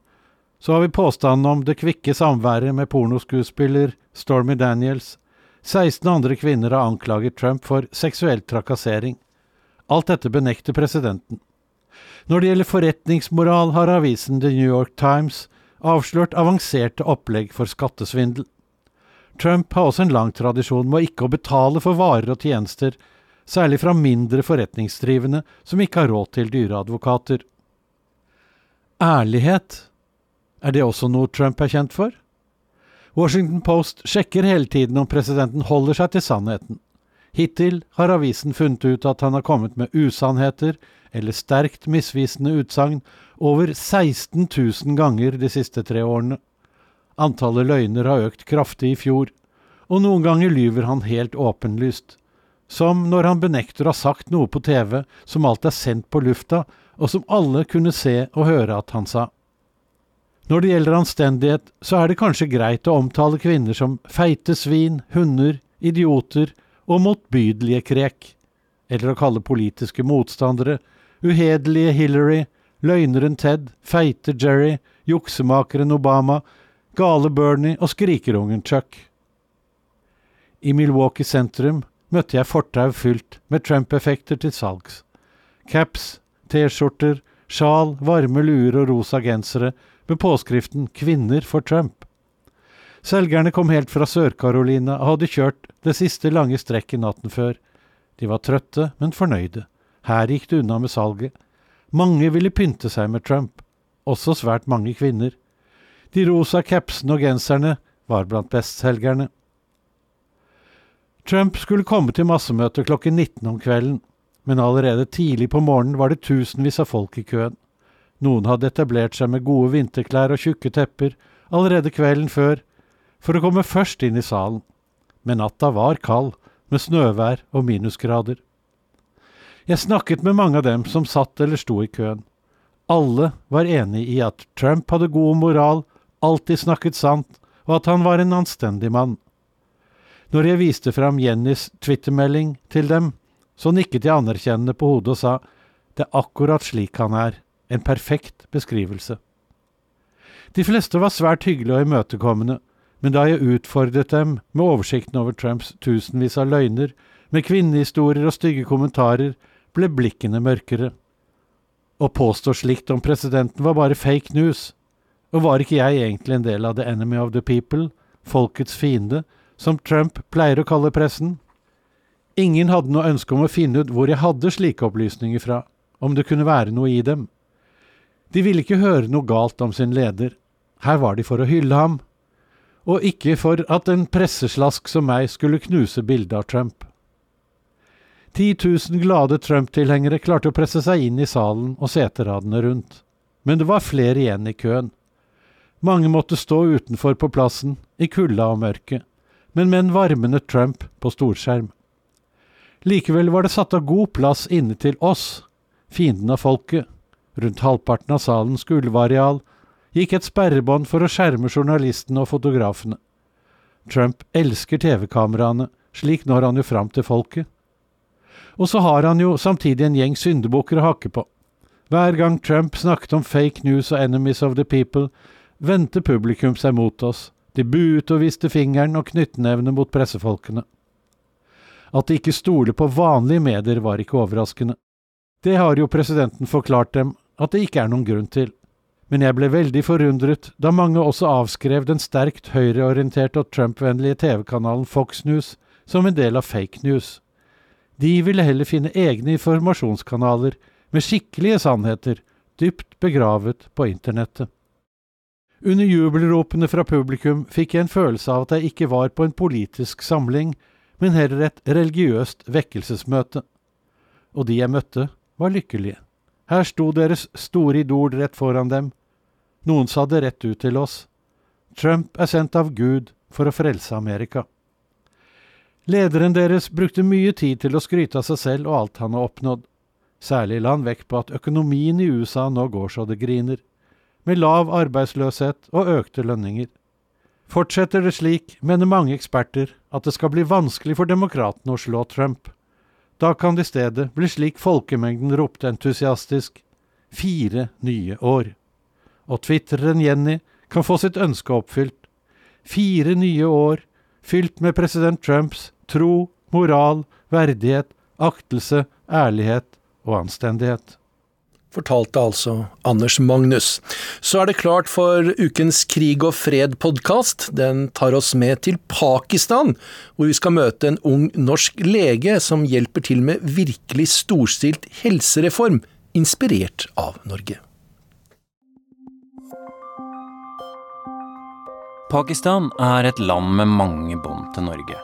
[SPEAKER 23] Så har vi påstanden om det kvikke samværet med pornoskuespiller Stormy Daniels. 16 andre kvinner har anklaget Trump for seksuell trakassering. Alt dette benekter presidenten. Når det gjelder forretningsmoral, har avisen The New York Times avslørt avanserte opplegg for skattesvindel. Trump har også en lang tradisjon med å ikke å betale for varer og tjenester, særlig fra mindre forretningsdrivende som ikke har råd til dyre advokater. Ærlighet, er det også noe Trump er kjent for? Washington Post sjekker hele tiden om presidenten holder seg til sannheten. Hittil har avisen funnet ut at han har kommet med usannheter eller sterkt misvisende utsagn over 16 000 ganger de siste tre årene. Antallet løgner har økt kraftig i fjor, og noen ganger lyver han helt åpenlyst. Som når han benekter å ha sagt noe på TV som alt er sendt på lufta, og som alle kunne se og høre at han sa. Når det gjelder anstendighet, så er det kanskje greit å omtale kvinner som feite svin, hunder, idioter og motbydelige krek, eller å kalle politiske motstandere uhederlige Hillary, løgneren Ted, feite Jerry, juksemakeren Obama, gale Bernie og skrikerungen Chuck. I Milwaukee sentrum møtte jeg fortau fylt med Trump-effekter til salgs. Caps, T-skjorter, sjal, varme luer og rosa gensere med påskriften 'Kvinner for Trump'. Selgerne kom helt fra Sør-Carolina og hadde kjørt det siste lange strekket natten før. De var trøtte, men fornøyde. Her gikk det unna med salget. Mange ville pynte seg med Trump, også svært mange kvinner. De rosa capsene og genserne var blant bestselgerne. Trump skulle komme til massemøte klokken 19 om kvelden, men allerede tidlig på morgenen var det tusenvis av folk i køen. Noen hadde etablert seg med gode vinterklær og tjukke tepper allerede kvelden før, for å komme først inn i salen. Men natta var kald, med snøvær og minusgrader. Jeg snakket med mange av dem som satt eller sto i køen. Alle var enig i at Trump hadde god moral, alltid snakket sant, og at han var en anstendig mann. Når jeg viste fram Jennys twittermelding til dem, så nikket jeg anerkjennende på hodet og sa det er akkurat slik han er, en perfekt beskrivelse. De fleste var svært hyggelige og imøtekommende, men da jeg utfordret dem med oversikten over Trumps tusenvis av løgner, med kvinnehistorier og stygge kommentarer, ble blikkene mørkere. Å påstå slikt om presidenten var bare fake news, og var ikke jeg egentlig en del av the enemy of the people, folkets fiende, som Trump pleier å kalle pressen? Ingen hadde noe ønske om å finne ut hvor jeg hadde slike opplysninger fra, om det kunne være noe i dem. De ville ikke høre noe galt om sin leder, her var de for å hylle ham, og ikke for at en presseslask som meg skulle knuse bildet av Trump. 10 000 glade Trump-tilhengere klarte å presse seg inn i salen og seteradene rundt, men det var flere igjen i køen. Mange måtte stå utenfor på plassen, i kulda og mørket, men med en varmende Trump på storskjerm. Likevel var det satt av god plass inne til oss, fienden av folket. Rundt halvparten av salens gulvareal gikk et sperrebånd for å skjerme journalistene og fotografene. Trump elsker TV-kameraene, slik når han jo fram til folket. Og så har han jo samtidig en gjeng syndebukker å hakke på. Hver gang Trump snakket om fake news og enemies of the people, vendte publikum seg mot oss, de buet og viste fingeren og knyttnevene mot pressefolkene. At de ikke stoler på vanlige medier, var ikke overraskende. Det har jo presidenten forklart dem at det ikke er noen grunn til men jeg ble veldig forundret da mange også avskrev den sterkt høyreorienterte og Trump-vennlige TV-kanalen Fox News som en del av fake news. De ville heller finne egne informasjonskanaler med skikkelige sannheter, dypt begravet på internettet. Under jubelropene fra publikum fikk jeg en følelse av at jeg ikke var på en politisk samling, men heller et religiøst vekkelsesmøte. Og de jeg møtte, var lykkelige. Her sto deres store idol rett foran dem, noen sa det rett ut til oss. Trump er sendt av Gud for å frelse Amerika. Lederen deres brukte mye tid til å skryte av seg selv og alt han har oppnådd. Særlig la han vekt på at økonomien i USA nå går så det griner, med lav arbeidsløshet og økte lønninger. Fortsetter det slik, mener mange eksperter at det skal bli vanskelig for demokratene å slå Trump. Da kan det i stedet bli slik folkemengden ropte entusiastisk fire nye år og tvitreren Jenny kan få sitt ønske oppfylt. Fire nye år fylt med president Trumps tro, moral, verdighet, aktelse, ærlighet og anstendighet.
[SPEAKER 2] Fortalte altså Anders Magnus. Så er det klart for ukens Krig og fred-podkast. Den tar oss med til Pakistan, hvor vi skal møte en ung norsk lege som hjelper til med virkelig storstilt helsereform, inspirert av Norge.
[SPEAKER 24] Pakistan er et land med mange bånd til Norge.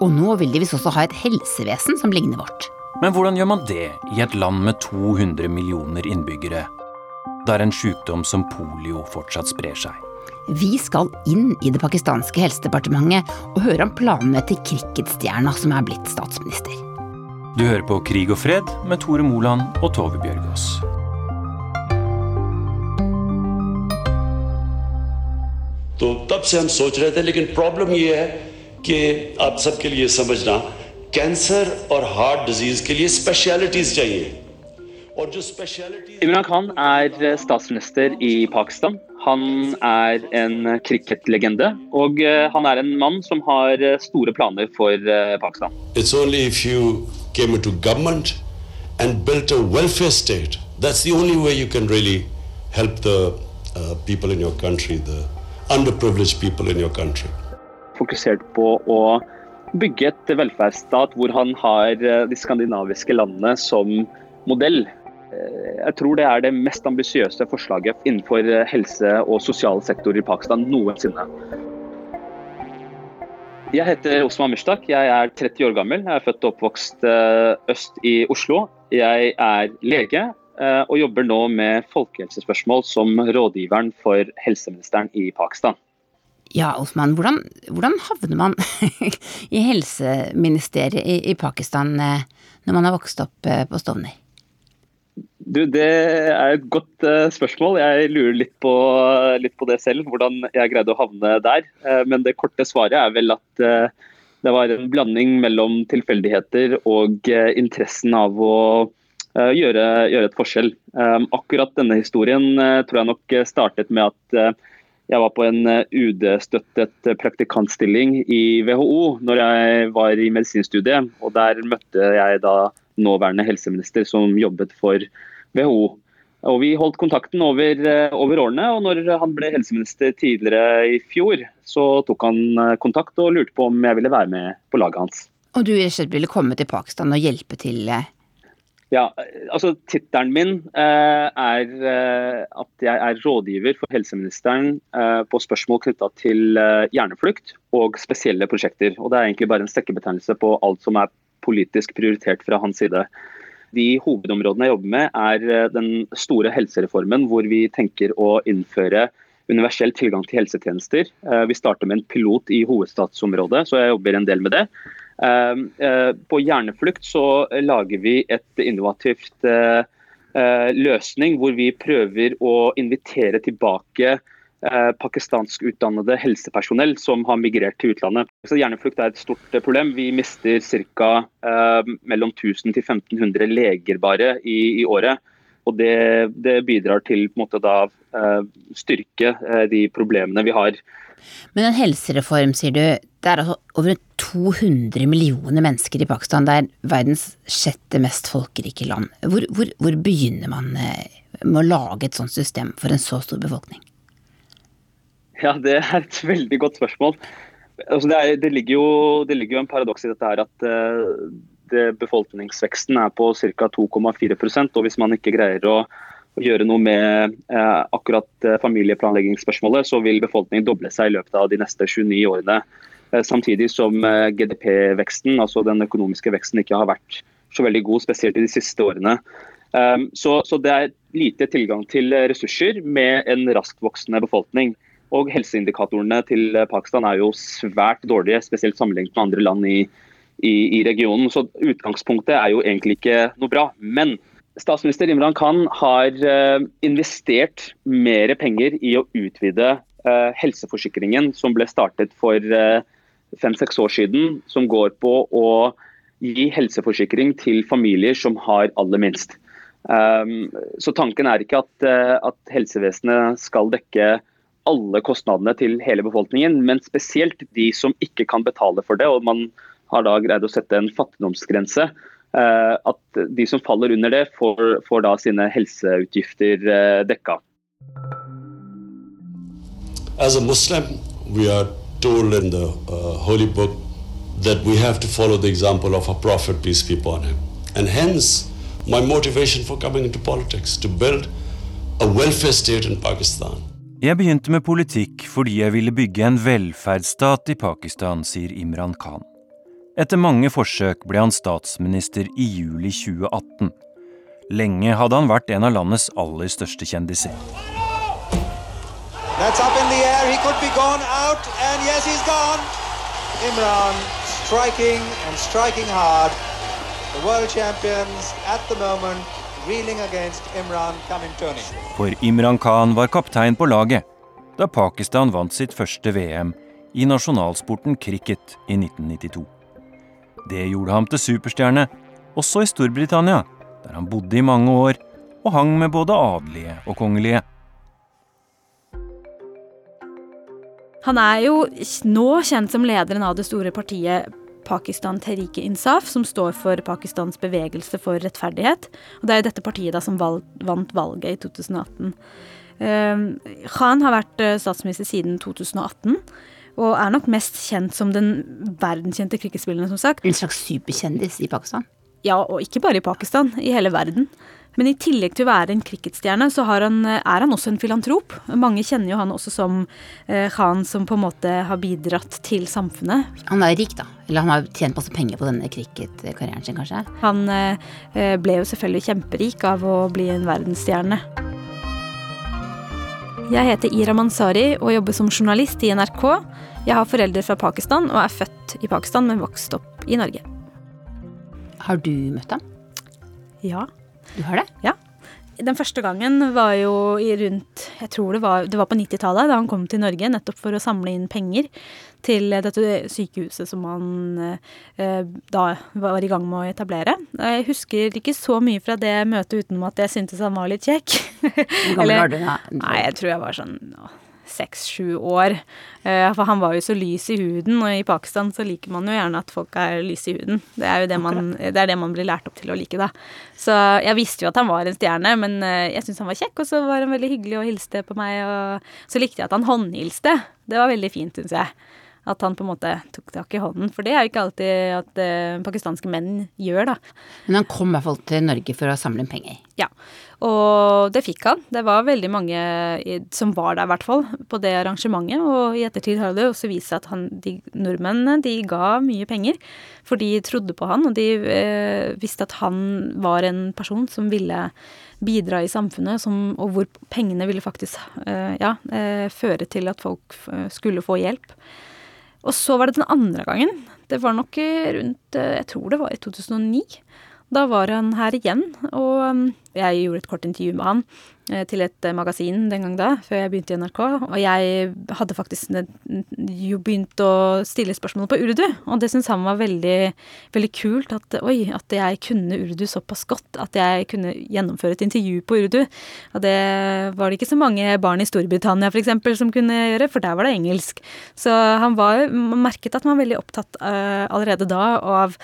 [SPEAKER 25] Og nå vil de visst også ha et helsevesen som ligner vårt.
[SPEAKER 24] Men hvordan gjør man det i et land med 200 millioner innbyggere, der en sykdom som polio fortsatt sprer seg?
[SPEAKER 25] Vi skal inn i det pakistanske helsedepartementet og høre om planene til cricketstjerna som er blitt statsminister.
[SPEAKER 24] Du hører på Krig og fred med Tore Moland og Tove Bjørgaas.
[SPEAKER 26] तो तब से हम सोच रहे थे लेकिन प्रॉब्लम ये है कि आप सबके लिए समझना कैंसर और हार्ट डिजीज के लिए स्पेशलिटीज चाहिए और जो speciality
[SPEAKER 27] Imran Khan er statsminister i Pakistan. Han er en cricketlegende, og eh, han er en mann som har eh, store planer for eh, Pakistan.
[SPEAKER 26] It's only if you came into government and built a welfare state that's the only way you can really help the uh, people in your country, the underprivileged people in your country.
[SPEAKER 27] Fokusert på å bygge et velferdsstat hvor han har eh, de skandinaviske landene som modell. Eh, Jeg tror det er det mest ambisiøse forslaget innenfor eh, helse- og sosial sektor i Pakistan noensinne. Jeg heter Osman Mushtak. Jeg er 30 år gammel. Jeg er født og oppvokst øst i Oslo. Jeg er lege og jobber nå med folkehelsespørsmål som rådgiveren for helseministeren i Pakistan.
[SPEAKER 25] Ja, Osman, hvordan, hvordan havner man (laughs) i helseministeriet i, i Pakistan eh, når man har vokst opp eh, på Stovner?
[SPEAKER 27] Du, Det er et godt uh, spørsmål. Jeg lurer litt på, litt på, det selv, hvordan jeg greide å havne der. Men det korte svaret er vel at det var en blanding mellom tilfeldigheter og interessen av å gjøre, gjøre, et forskjell. Akkurat denne historien tror jeg nok startet med at jeg var på en UD-støttet praktikantstilling i WHO når jeg var i medisinstudiet. og Der møtte jeg da nåværende helseminister som jobbet for WHO. Og Vi holdt kontakten over, over, årene, og når han ble helseminister tidligere i fjor, så tok han kontakt og lurte på om jeg ville være med på laget hans.
[SPEAKER 25] Og du ville komme til Pakistan og hjelpe til?
[SPEAKER 27] Ja, altså Tittelen min eh, er eh, at jeg er rådgiver for helseministeren eh, på spørsmål knytta til hjerneflukt og spesielle prosjekter. Og Det er egentlig bare en sekkebetegnelse på alt som er politisk prioritert fra hans side. De hovedområdene jeg jobber med, er den store helsereformen, hvor vi tenker å innføre universell tilgang til helsetjenester. Vi starter med en pilot i hovedstadsområdet, så jeg jobber en del med det. På hjerneflukt så lager vi et innovativt løsning hvor vi prøver å invitere tilbake pakistanskutdannede helsepersonell som har migrert til utlandet. Så Hjerneflukt er et stort problem. Vi mister ca. mellom 1000 til 1500 leger bare i, i året. Og det, det, bidrar til på en måte da styrke de problemene vi har.
[SPEAKER 25] Men en helsereform, sier du. Det er altså over 200 millioner mennesker i Pakistan. Det er verdens sjette mest folkerike land. Hvor, hvor, hvor begynner man med å lage et sånt system for en så stor befolkning?
[SPEAKER 27] Ja, Det er et veldig godt spørsmål. Altså, det, er, det, ligger jo, det, ligger jo, en paradoks i dette her at uh, befolkningsveksten er på ca. 2,4% og hvis man ikke greier å, gjøre noe med eh, akkurat uh, familieplanleggingsspørsmålet, så vil befolkningen doble seg i løpet av de neste 29 årene. Samtidig som GDP-veksten, altså den økonomiske veksten, ikke har vært så veldig god, spesielt i de siste årene. Um, så, så det er lite tilgang til ressurser med en raskt voksende befolkning. Og helseindikatorene til Pakistan er jo svært dårlige, spesielt sammenlignet med andre land i, i, i, regionen. Så utgangspunktet er jo egentlig ikke noe bra. Men statsminister Imran Khan har uh, investert mer penger i å utvide uh, helseforsikringen som ble startet for uh, fem-seks år siden, som går på å gi helseforsikring til familier som har aller minst. Um, så tanken er ikke at, at helsevesenet skal dekke alle kostnadene til hele befolkningen, men spesielt de som ikke kan betale for det. og Man har da greid å sette en fattigdomsgrense. At de som faller under det, får, får da sine helseutgifter dekka.
[SPEAKER 26] As a Muslim, we are told in the uh, holy book that we have to follow the example of a prophet, peace be upon him. And hence, my motivation for coming into politics, to build a welfare state in Pakistan.
[SPEAKER 19] Jeg begynte med politikk fordi jeg ville bygge en velferdsstat i Pakistan, sier Imran Khan. Etter mange forsøk ble han statsminister i juli 2018. Lenge hadde han vært en av landets aller største kjendiser.
[SPEAKER 28] That's up in the air. He could be gone out, and yes, he's gone. Imran striking and striking hard. The world champions at the moment reeling against Imran Kamintoni.
[SPEAKER 19] For Imran Khan var kaptein på laget. da Pakistan vant sitt første VM i nasjonalsporten cricket i 1992. Det gjorde ham til superstjerne, også i Storbritannia, der han bodde i mange år og hang med både adelige og kongelige.
[SPEAKER 29] Han er jo nå kjent som lederen av det store partiet Pakistan Terike Insaf, som står for Pakistans bevegelse for rettferdighet. Og Det er jo dette partiet da som valg, vant valget i 2018. Uh, Khan har vært uh, statsminister siden 2018. Og er nok mest kjent som den verdenskjente cricketspilleren, som sagt.
[SPEAKER 4] En slags superkjendis i Pakistan?
[SPEAKER 29] Ja, og ikke bare i Pakistan, i hele verden. Men i tillegg til å være en cricketstjerne, så han, er han også en filantrop. Mange kjenner jo han også som eh, Khan som på en måte har bidratt til samfunnet.
[SPEAKER 4] Han er rik, da. Eller han har tjent masse penger på denne cricketkarrieren sin, kanskje?
[SPEAKER 29] Han eh, ble jo selvfølgelig kjemperik av å bli en verdensstjerne. Jeg heter Ira Mansari og jobber som journalist i NRK. Jeg har foreldre fra Pakistan og er født i Pakistan, men vokst opp i Norge.
[SPEAKER 4] Har du møtt ham?
[SPEAKER 29] Ja.
[SPEAKER 4] Du har det?
[SPEAKER 29] Ja. Den første gangen var jo i rundt Jeg tror det var, det var på 90-tallet, da han kom til Norge nettopp for å samle inn penger til dette sykehuset som han eh, da var i gang med å etablere. Jeg husker ikke så mye fra det møtet utenom at jeg syntes han var litt kjekk.
[SPEAKER 4] Hvor gammel var du da?
[SPEAKER 29] Nei, jeg tror jeg var sånn seks-sju år. Uh, for han var jo så lys i huden, og i Pakistan så liker man jo gjerne at folk er lyse i huden. Det er jo det man, det det man blir lært opp til å like, da. Så jeg visste jo at han var en stjerne, men uh, jeg syntes han var kjekk, og så var han veldig hyggelig og hilste på meg, og så likte jeg at han håndhilste. Det var veldig fint, syns jeg. At han på en måte tok tak i hånden. For det er jo ikke alltid at uh, pakistanske menn gjør, da.
[SPEAKER 4] Men han kom i hvert fall til Norge for å samle inn penger?
[SPEAKER 29] Ja. Og det fikk han. Det var veldig mange som var der, i hvert fall, på det arrangementet. Og i ettertid har det også vist seg at han, de nordmennene de ga mye penger. For de trodde på han, og de eh, visste at han var en person som ville bidra i samfunnet, som, og hvor pengene ville faktisk eh, ja, eh, føre til at folk skulle få hjelp. Og så var det den andre gangen. Det var nok rundt Jeg tror det var i 2009. Da var han her igjen, og um, jeg gjorde et kort intervju med han eh, til et eh, magasin den gang da, før jeg begynte i NRK. Og jeg hadde faktisk jo begynt å stille spørsmål på urdu, og det syntes han var veldig, veldig kult. At oi, at jeg kunne urdu såpass godt, at jeg kunne gjennomføre et intervju på urdu. Og det var det ikke så mange barn i Storbritannia for eksempel, som kunne gjøre, for der var det engelsk. Så han var, merket at han var veldig opptatt uh, allerede da av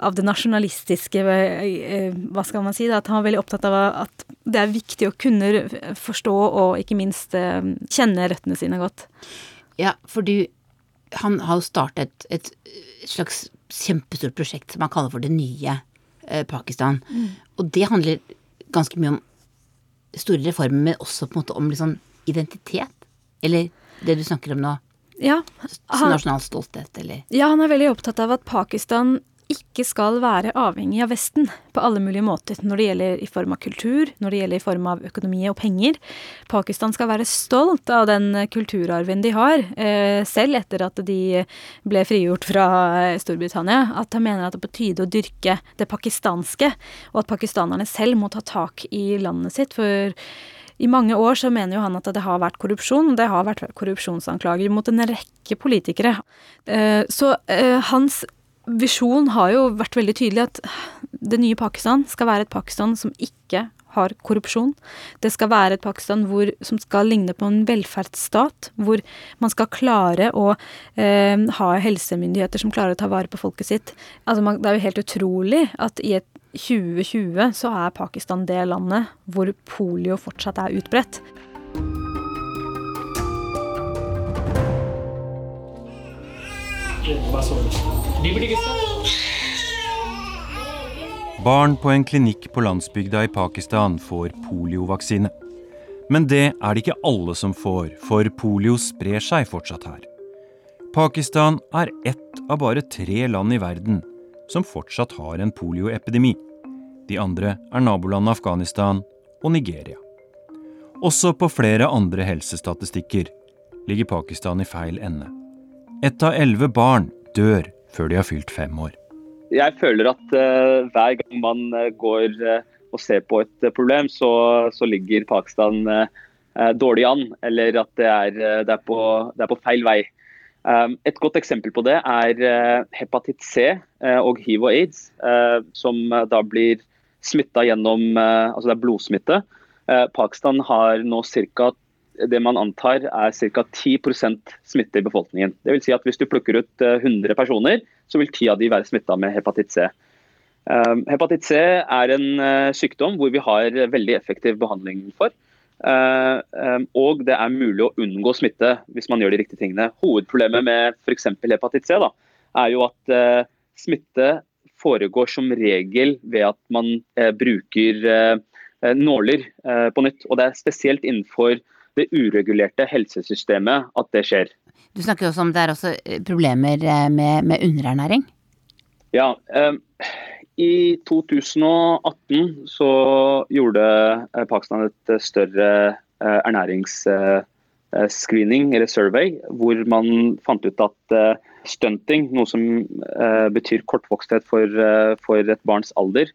[SPEAKER 29] av det nasjonalistiske uh, Hva skal man si? Da, at han var veldig opptatt av at det er viktig å kunne forstå og ikke minst eh, kjenne røttene sine godt.
[SPEAKER 4] Ja, for du Han har jo startet et, slags kjempestort prosjekt som han kaller for Det nye eh, Pakistan. Mm. Og det handler ganske mye om store reformer, men også på en måte om liksom identitet. Eller det du snakker om nå.
[SPEAKER 29] Ja,
[SPEAKER 4] han, nasjonal stolthet, eller
[SPEAKER 29] Ja, han er veldig opptatt av at Pakistan ikke skal være avhengig av Vesten på alle mulige måter, når det gjelder i form av kultur, når det gjelder i form av økonomi og penger. Pakistan skal være stolt av den kulturarven de har, eh, selv etter at de ble frigjort fra eh, Storbritannia. At han mener at det er på tide å dyrke det pakistanske, og at pakistanerne selv må ta tak i landet sitt. for i mange år så mener jo han at det har vært korrupsjon, og det har vært korrupsjonsanklager mot en rekke politikere. Eh, så hans visjonen har jo vært veldig tydelig at det nye Pakistan skal være et Pakistan som ikke har korrupsjon. Det skal være et Pakistan hvor, som skal ligne på en velferdsstat, hvor man skal klare å eh, ha helsemyndigheter som klarer å ta vare på folket sitt. Altså, man, det er jo helt utrolig at i et 2020 så er Pakistan det landet hvor polio fortsatt er utbredt.
[SPEAKER 19] Barn på en klinikk på landsbygda i Pakistan får poliovaksine. Men det er det ikke alle som får, for polio sprer seg fortsatt her. Pakistan er ett av bare tre land i verden som fortsatt har en polioepidemi. De andre er nabolandet Afghanistan og Nigeria. Også på flere andre helsestatistikker ligger Pakistan i feil ende. Ett av elleve barn dør før de har fylt fem år.
[SPEAKER 27] Jeg føler at uh, hver gang man uh, går uh, og ser på et problem, så, så ligger Pakistan dårlig an, eller at det er, det er, på, det er på, feil vei. Et godt eksempel på det er hepatitt C og hiv og aids, som da blir smitta gjennom altså det er blodsmitte. Pakistan har nå ca det man antar er ca. 10% smitte i befolkningen. Det vil si at Hvis du plukker ut 100 personer, så vil 10 av de være smitta med hepatitt C. Ehm, hepatitt C er en eh, sykdom hvor vi har veldig effektiv behandling for. Eh, og det er mulig å unngå smitte hvis man gjør de riktige tingene. Hovedproblemet med f.eks. hepatitt C da, er jo at eh, smitte foregår som regel ved at man bruker nåler på nytt. Og det er spesielt innenfor det uregulerte helsesystemet at det skjer.
[SPEAKER 4] Du snakker også om det er også problemer med, med underernæring?
[SPEAKER 27] Ja, eh, i 2018 så gjorde eh, Pakistan et eh, større eh, ernæringsscreening, eller survey, hvor man fant ut at stunting, noe som betyr kortvoksthet for, for et barns alder,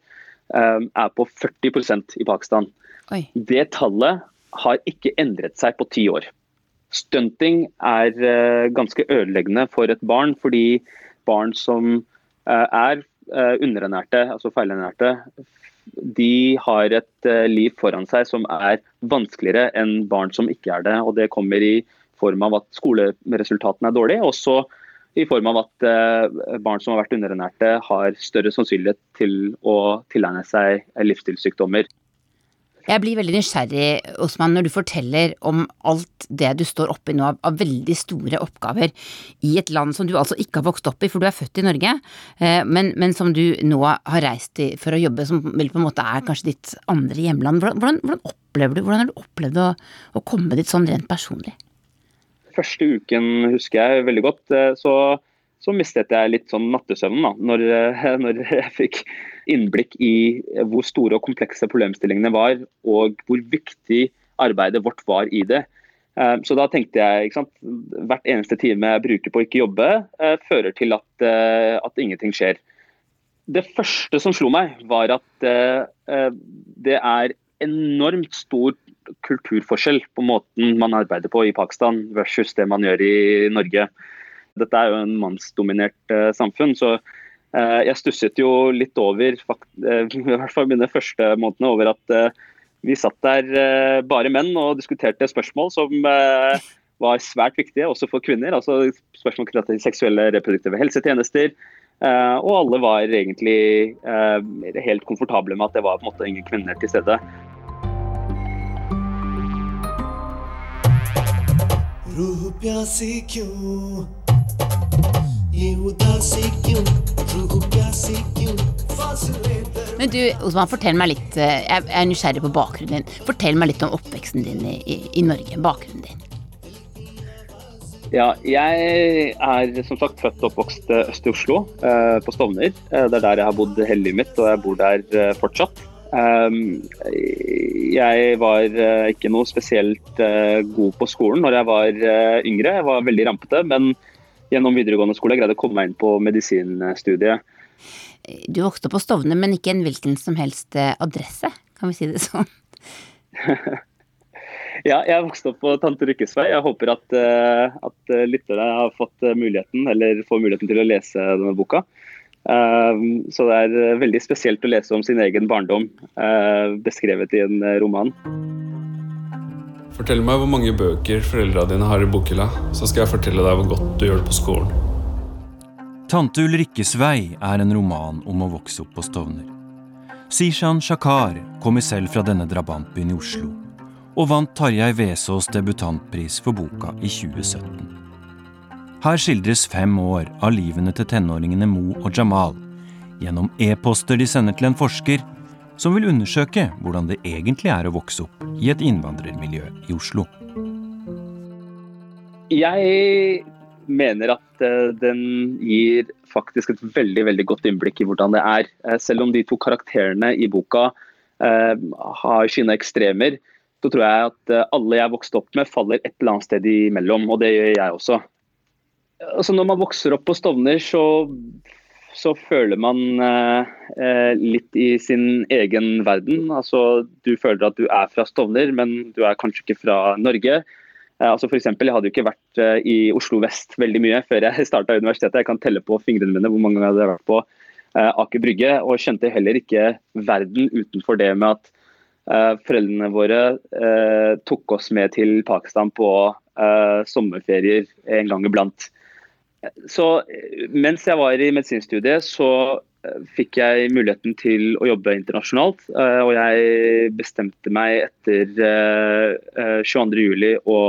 [SPEAKER 27] er på 40% i Pakistan.
[SPEAKER 4] Oi.
[SPEAKER 27] Det tallet har ikke endret seg på ti år. Stunting er ganske ødeleggende for et barn, fordi barn som er Eh, underernærte, altså feilernærte, de har et eh, liv foran seg som er vanskeligere enn barn som ikke er det. og Det kommer i form av at skoleresultatene er dårlige, også i form av at eh, barn som har vært underernærte, har større sannsynlighet til å tilegne seg livsstilssykdommer.
[SPEAKER 4] Jeg blir veldig nysgjerrig, Osman, når du forteller om alt det du står oppi nå av, av, veldig store oppgaver i et land som du altså ikke har vokst opp i, for du er født i Norge, eh, men, men, som du nå har reist i for å jobbe, som vel på en måte er kanskje ditt andre hjemland. Hvordan, hvordan, opplever du, hvordan har du opplevd å, å komme dit sånn rent personlig?
[SPEAKER 27] Første uken husker jeg veldig godt. Eh, så så mistet jeg litt sånn nattesøvnen da, når, (laughs) når, jeg fikk innblikk i hvor store og komplekse problemstillingene var, og hvor viktig arbeidet vårt var i det. Eh, så da tenkte jeg ikke sant, hvert eneste time jeg bruker på å ikke jobbe, eh, fører til at, eh, at ingenting skjer. Det første som slo meg, var at det er enormt stor kulturforskjell på måten man arbeider på i Pakistan versus det man gjør i Norge. Dette er jo en mannsdominert samfunn. så Eh, jeg stusset jo litt over, eh, (laughs) i hvert fall mine første månedene, over at eh, vi satt der bare menn og diskuterte spørsmål som var svært viktige også for kvinner. altså Spørsmål knyttet til seksuelle reproduktive helsetjenester. Og alle var egentlig helt komfortable med at det var på en måte ingen kvinner til stede. Rup ya
[SPEAKER 4] men du, Osman, fortell meg litt eh, Jeg er nysgjerrig på bakgrunnen din. Fortell meg litt om oppveksten din i, i Norge. Bakgrunnen din.
[SPEAKER 27] Ja, jeg er som sagt født og oppvokst øst i Oslo, eh, på Stovner. Eh, det er der jeg har bodd hele livet mitt, og jeg bor der eh, fortsatt. Um, jeg var uh, ikke noe spesielt uh, god på skolen når jeg var uh, yngre. Jeg var veldig rampete, men gjennom videregående skole. Jeg greide å komme meg inn på medisinstudiet.
[SPEAKER 4] Du vokste opp på Stovner, men ikke en hvilken som helst eh, adresse, kan vi si det sånn? (laughs)
[SPEAKER 27] ja, jeg vokste opp på Tante Rykkes vei. Jeg håper at, eh, at lytterne har fått muligheten, eller får muligheten til å lese denne boka. Så det er veldig spesielt å lese om sin egen barndom, beskrevet i en roman.
[SPEAKER 30] Fortell meg hvor mange bøker foreldra dine har i bokhylla, så skal jeg fortelle deg hvor godt du gjør det på skolen.
[SPEAKER 19] Tante Ulrikkes vei er en roman om å vokse opp på Stovner. Sishan Shakar kommer selv fra denne drabantbyen i Oslo, og vant Tarjei Vesaas debutantpris for boka i 2017. Her skildres fem år av livene til tenåringene Mo og Jamal gjennom e-poster de sender til en forsker som vil undersøke hvordan det egentlig er å vokse opp i et innvandrermiljø i Oslo.
[SPEAKER 27] Jeg mener at eh, den gir faktisk et veldig veldig godt innblikk i hvordan det er. Eh, selv om de to karakterene i boka eh, har sine ekstremer, så tror jeg at alle jeg vokste opp med, faller et eller annet sted imellom. Og det gjør jeg også. Altså når man vokser opp på Stovner, så så føler man eh, litt i sin egen verden. Altså, du føler at du er fra Stovner, men du er kanskje ikke fra Norge. Eh, altså for eksempel, jeg hadde jo ikke vært eh, i Oslo vest veldig mye før jeg (laughs) starta universitetet. Jeg kan telle på fingrene mine hvor mange ganger jeg hadde vært på eh, Aker Brygge, og skjønte heller ikke verden utenfor det med at eh, foreldrene våre eh, tok oss med til Pakistan på sommerferier en gang iblant. Så mens jeg var i medisinstudiet, så fikk jeg muligheten til å jobbe internasjonalt. Og jeg bestemte meg etter 22.07 å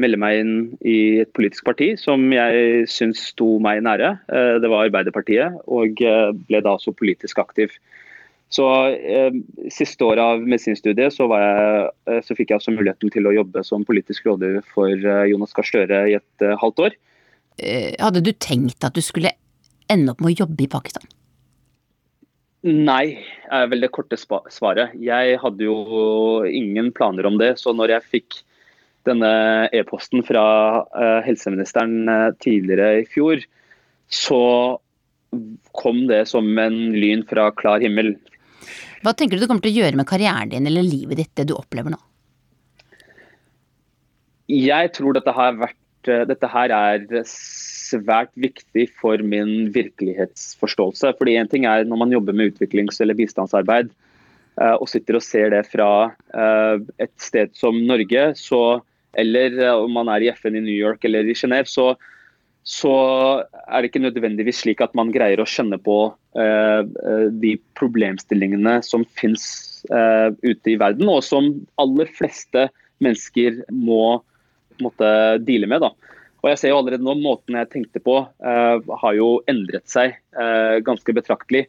[SPEAKER 27] melde meg inn i et politisk parti som jeg syns sto meg nære. Det var Arbeiderpartiet, og ble da også politisk aktiv. Så eh, Siste året av medisinstudiet så, så, fikk jeg også muligheten til å jobbe som politisk rådgiver for Jonas Gahr Støre i et halvt år.
[SPEAKER 25] Hadde du tenkt at du skulle ende opp med å jobbe i Pakistan?
[SPEAKER 27] Nei, er vel det korte svaret. Jeg hadde jo ingen planer om det. Så når jeg fikk denne e-posten fra uh, helseministeren uh, tidligere i fjor, så kom det som en lyn fra klar himmel.
[SPEAKER 25] Hva tenker du du kommer til å gjøre med karrieren din eller livet ditt, det du opplever nå?
[SPEAKER 27] Jeg tror dette har vært Dette her er svært viktig for min virkelighetsforståelse. Fordi en ting er når man jobber med utviklings- eller bistandsarbeid uh, og sitter og ser det fra et sted som Norge, så, eller om man er i FN i New York eller i Genéve, så, så, er det ikke nødvendigvis slik at man greier å kjenne på de problemstillingene som finnes ute i verden, og som aller fleste mennesker må måtte deale med. da. Og jeg ser jo allerede nå Måten jeg tenkte på eh, har jo endret seg eh, ganske betraktelig.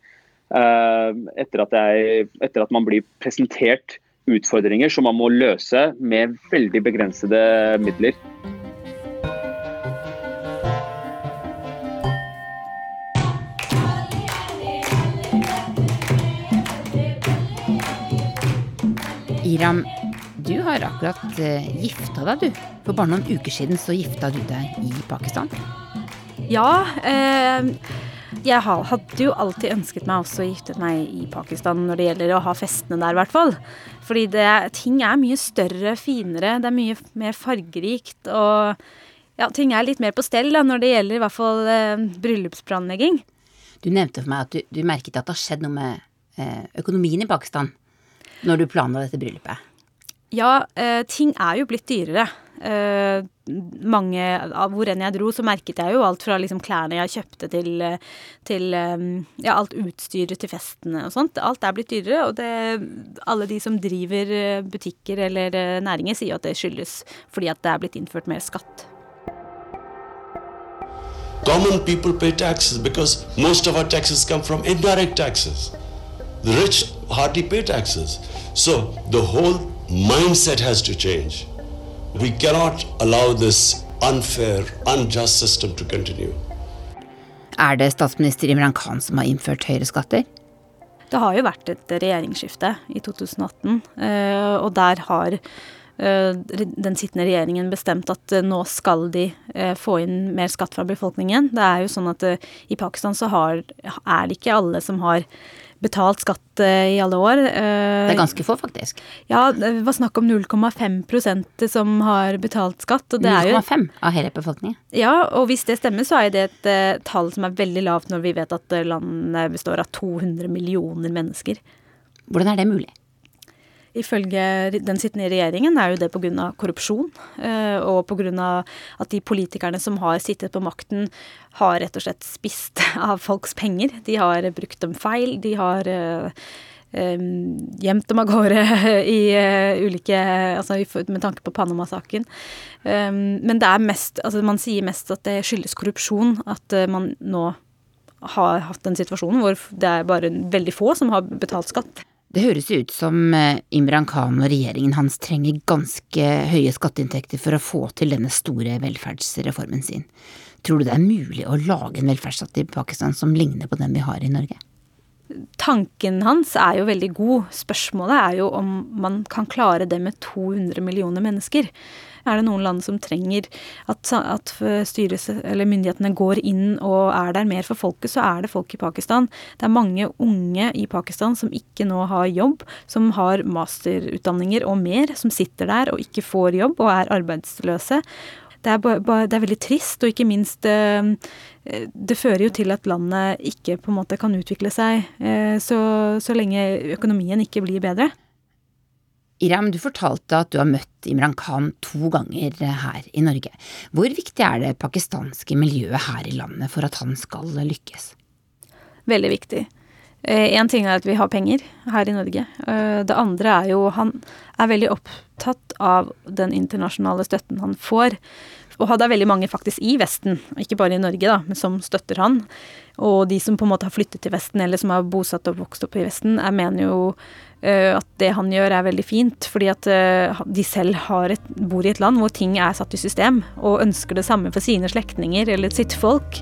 [SPEAKER 27] Uh, etter, at jeg, etter, at man blir presentert utfordringer som man må løse med veldig begrensede midler.
[SPEAKER 25] Iram, du har akkurat uh, gifta deg, du. For bare noen uker siden så gifta du deg i Pakistan.
[SPEAKER 29] Ja. Eh, jeg hadde jo alltid ønsket meg også å gifte meg i Pakistan når det gjelder å ha festene der, i hvert fall. Fordi det, ting er mye større, finere, det er mye mer fargerikt. Og ja, ting er litt mer på stell da, når det gjelder i hvert fall eh, bryllupsplanlegging.
[SPEAKER 25] Du nevnte for meg at du, du merket at det har skjedd noe med eh, økonomien i Pakistan når du planla dette bryllupet.
[SPEAKER 29] Ja, eh, ting er jo blitt dyrere. Eh, mange, Hvor enn jeg dro, så merket jeg jo alt fra liksom klærne jeg kjøpte til, til eh, ja, alt utstyret til festene og sånt. Alt er blitt dyrere, og det, alle de som driver butikker eller næringer, sier at det skyldes fordi at det er blitt innført mer skatt.
[SPEAKER 26] Common people pay taxes because most of our taxes come from indirect taxes. The rich hardly pay taxes. So the whole mindset has to change. We cannot allow this unfair, unjust system to continue.
[SPEAKER 25] Er det statsminister Imran Khan som har innført høyere skatter?
[SPEAKER 29] Det har jo vært et regjeringsskifte i 2018, eh, og der har eh, den sittende regjeringen bestemt at eh, nå skal de få inn mer skatt fra befolkningen. Det er jo sånn at i Pakistan så har, er det ikke alle som har betalt skatt eh, i alle år.
[SPEAKER 25] Det er ganske få, faktisk.
[SPEAKER 29] Ja, det var snakk om 0,5% som har betalt skatt.
[SPEAKER 25] 0,5 av hele befolkningen?
[SPEAKER 29] Ja, og hvis det stemmer, så er det et uh, tall som er veldig lavt når vi vet at landet består av 200 millioner mennesker.
[SPEAKER 25] Hvordan er det mulig?
[SPEAKER 29] Ifølge den sittende regjeringen er jo det pga. korrupsjon. Eh, og pga. at de politikerne som har sittet på makten, har rett og slett spist (laughs) av folks penger. De har brukt dem feil. De har eh, eh, gjemt dem av gårde (laughs) i ulike Altså med tanke på Panama-saken. Men det er mest Altså man sier mest at det skyldes korrupsjon at man nå har hatt en situasjon hvor det er bare veldig få som har betalt skatt.
[SPEAKER 25] Det høres ut som eh, Imran Khan og regjeringen hans trenger ganske høye skatteinntekter for å få til denne store velferdsreformen sin. Tror du det er mulig å lage en velferdsstat i Pakistan som ligner på den vi har i Norge?
[SPEAKER 29] Tanken hans er jo veldig god. Spørsmålet er jo om man kan klare det med 200 millioner mennesker. Er det noen land som trenger at, at styres, myndighetene går inn og er der mer for folket, så er det folk i Pakistan. Det er mange unge i Pakistan som ikke nå har jobb, som har masterutdanninger og mer, som sitter der og ikke får jobb og er arbeidsløse. Det er, det er, veldig trist, og ikke minst eh, Det fører jo til at landet ikke på en måte kan utvikle seg eh, så, så lenge økonomien ikke blir bedre.
[SPEAKER 4] Iram, du fortalte at du har møtt Imran Khan to ganger her i Norge. Hvor viktig er det pakistanske miljøet her i landet for at han skal lykkes?
[SPEAKER 29] Veldig viktig. Én eh, ting er at vi har penger her i Norge. Eh, det andre er jo han er veldig opptatt av den internasjonale støtten han får. Og det er veldig mange faktisk i Vesten, ikke bare i Norge, da, men som støtter han. Og de som på en måte har flyttet til Vesten, eller som har bosatt og vokst opp i Vesten, jeg mener jo Eh, at det han gjør er veldig fint, fordi at eh, de selv et, bor i et land hvor ting er satt i system, og ønsker det samme for sine slektninger eller sitt folk.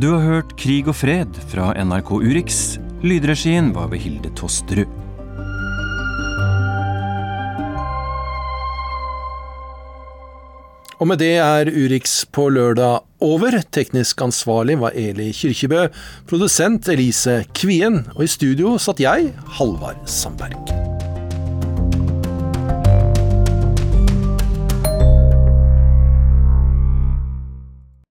[SPEAKER 19] Du har hørt Krig og fred fra NRK Urix. Lydregien var ved Hilde Tosterud.
[SPEAKER 2] Og med det er Urix på lørdag over. Teknisk ansvarlig var Eli Kyrkjebø. Produsent Elise Kvien. Og i studio satt jeg, Halvard Sandberg.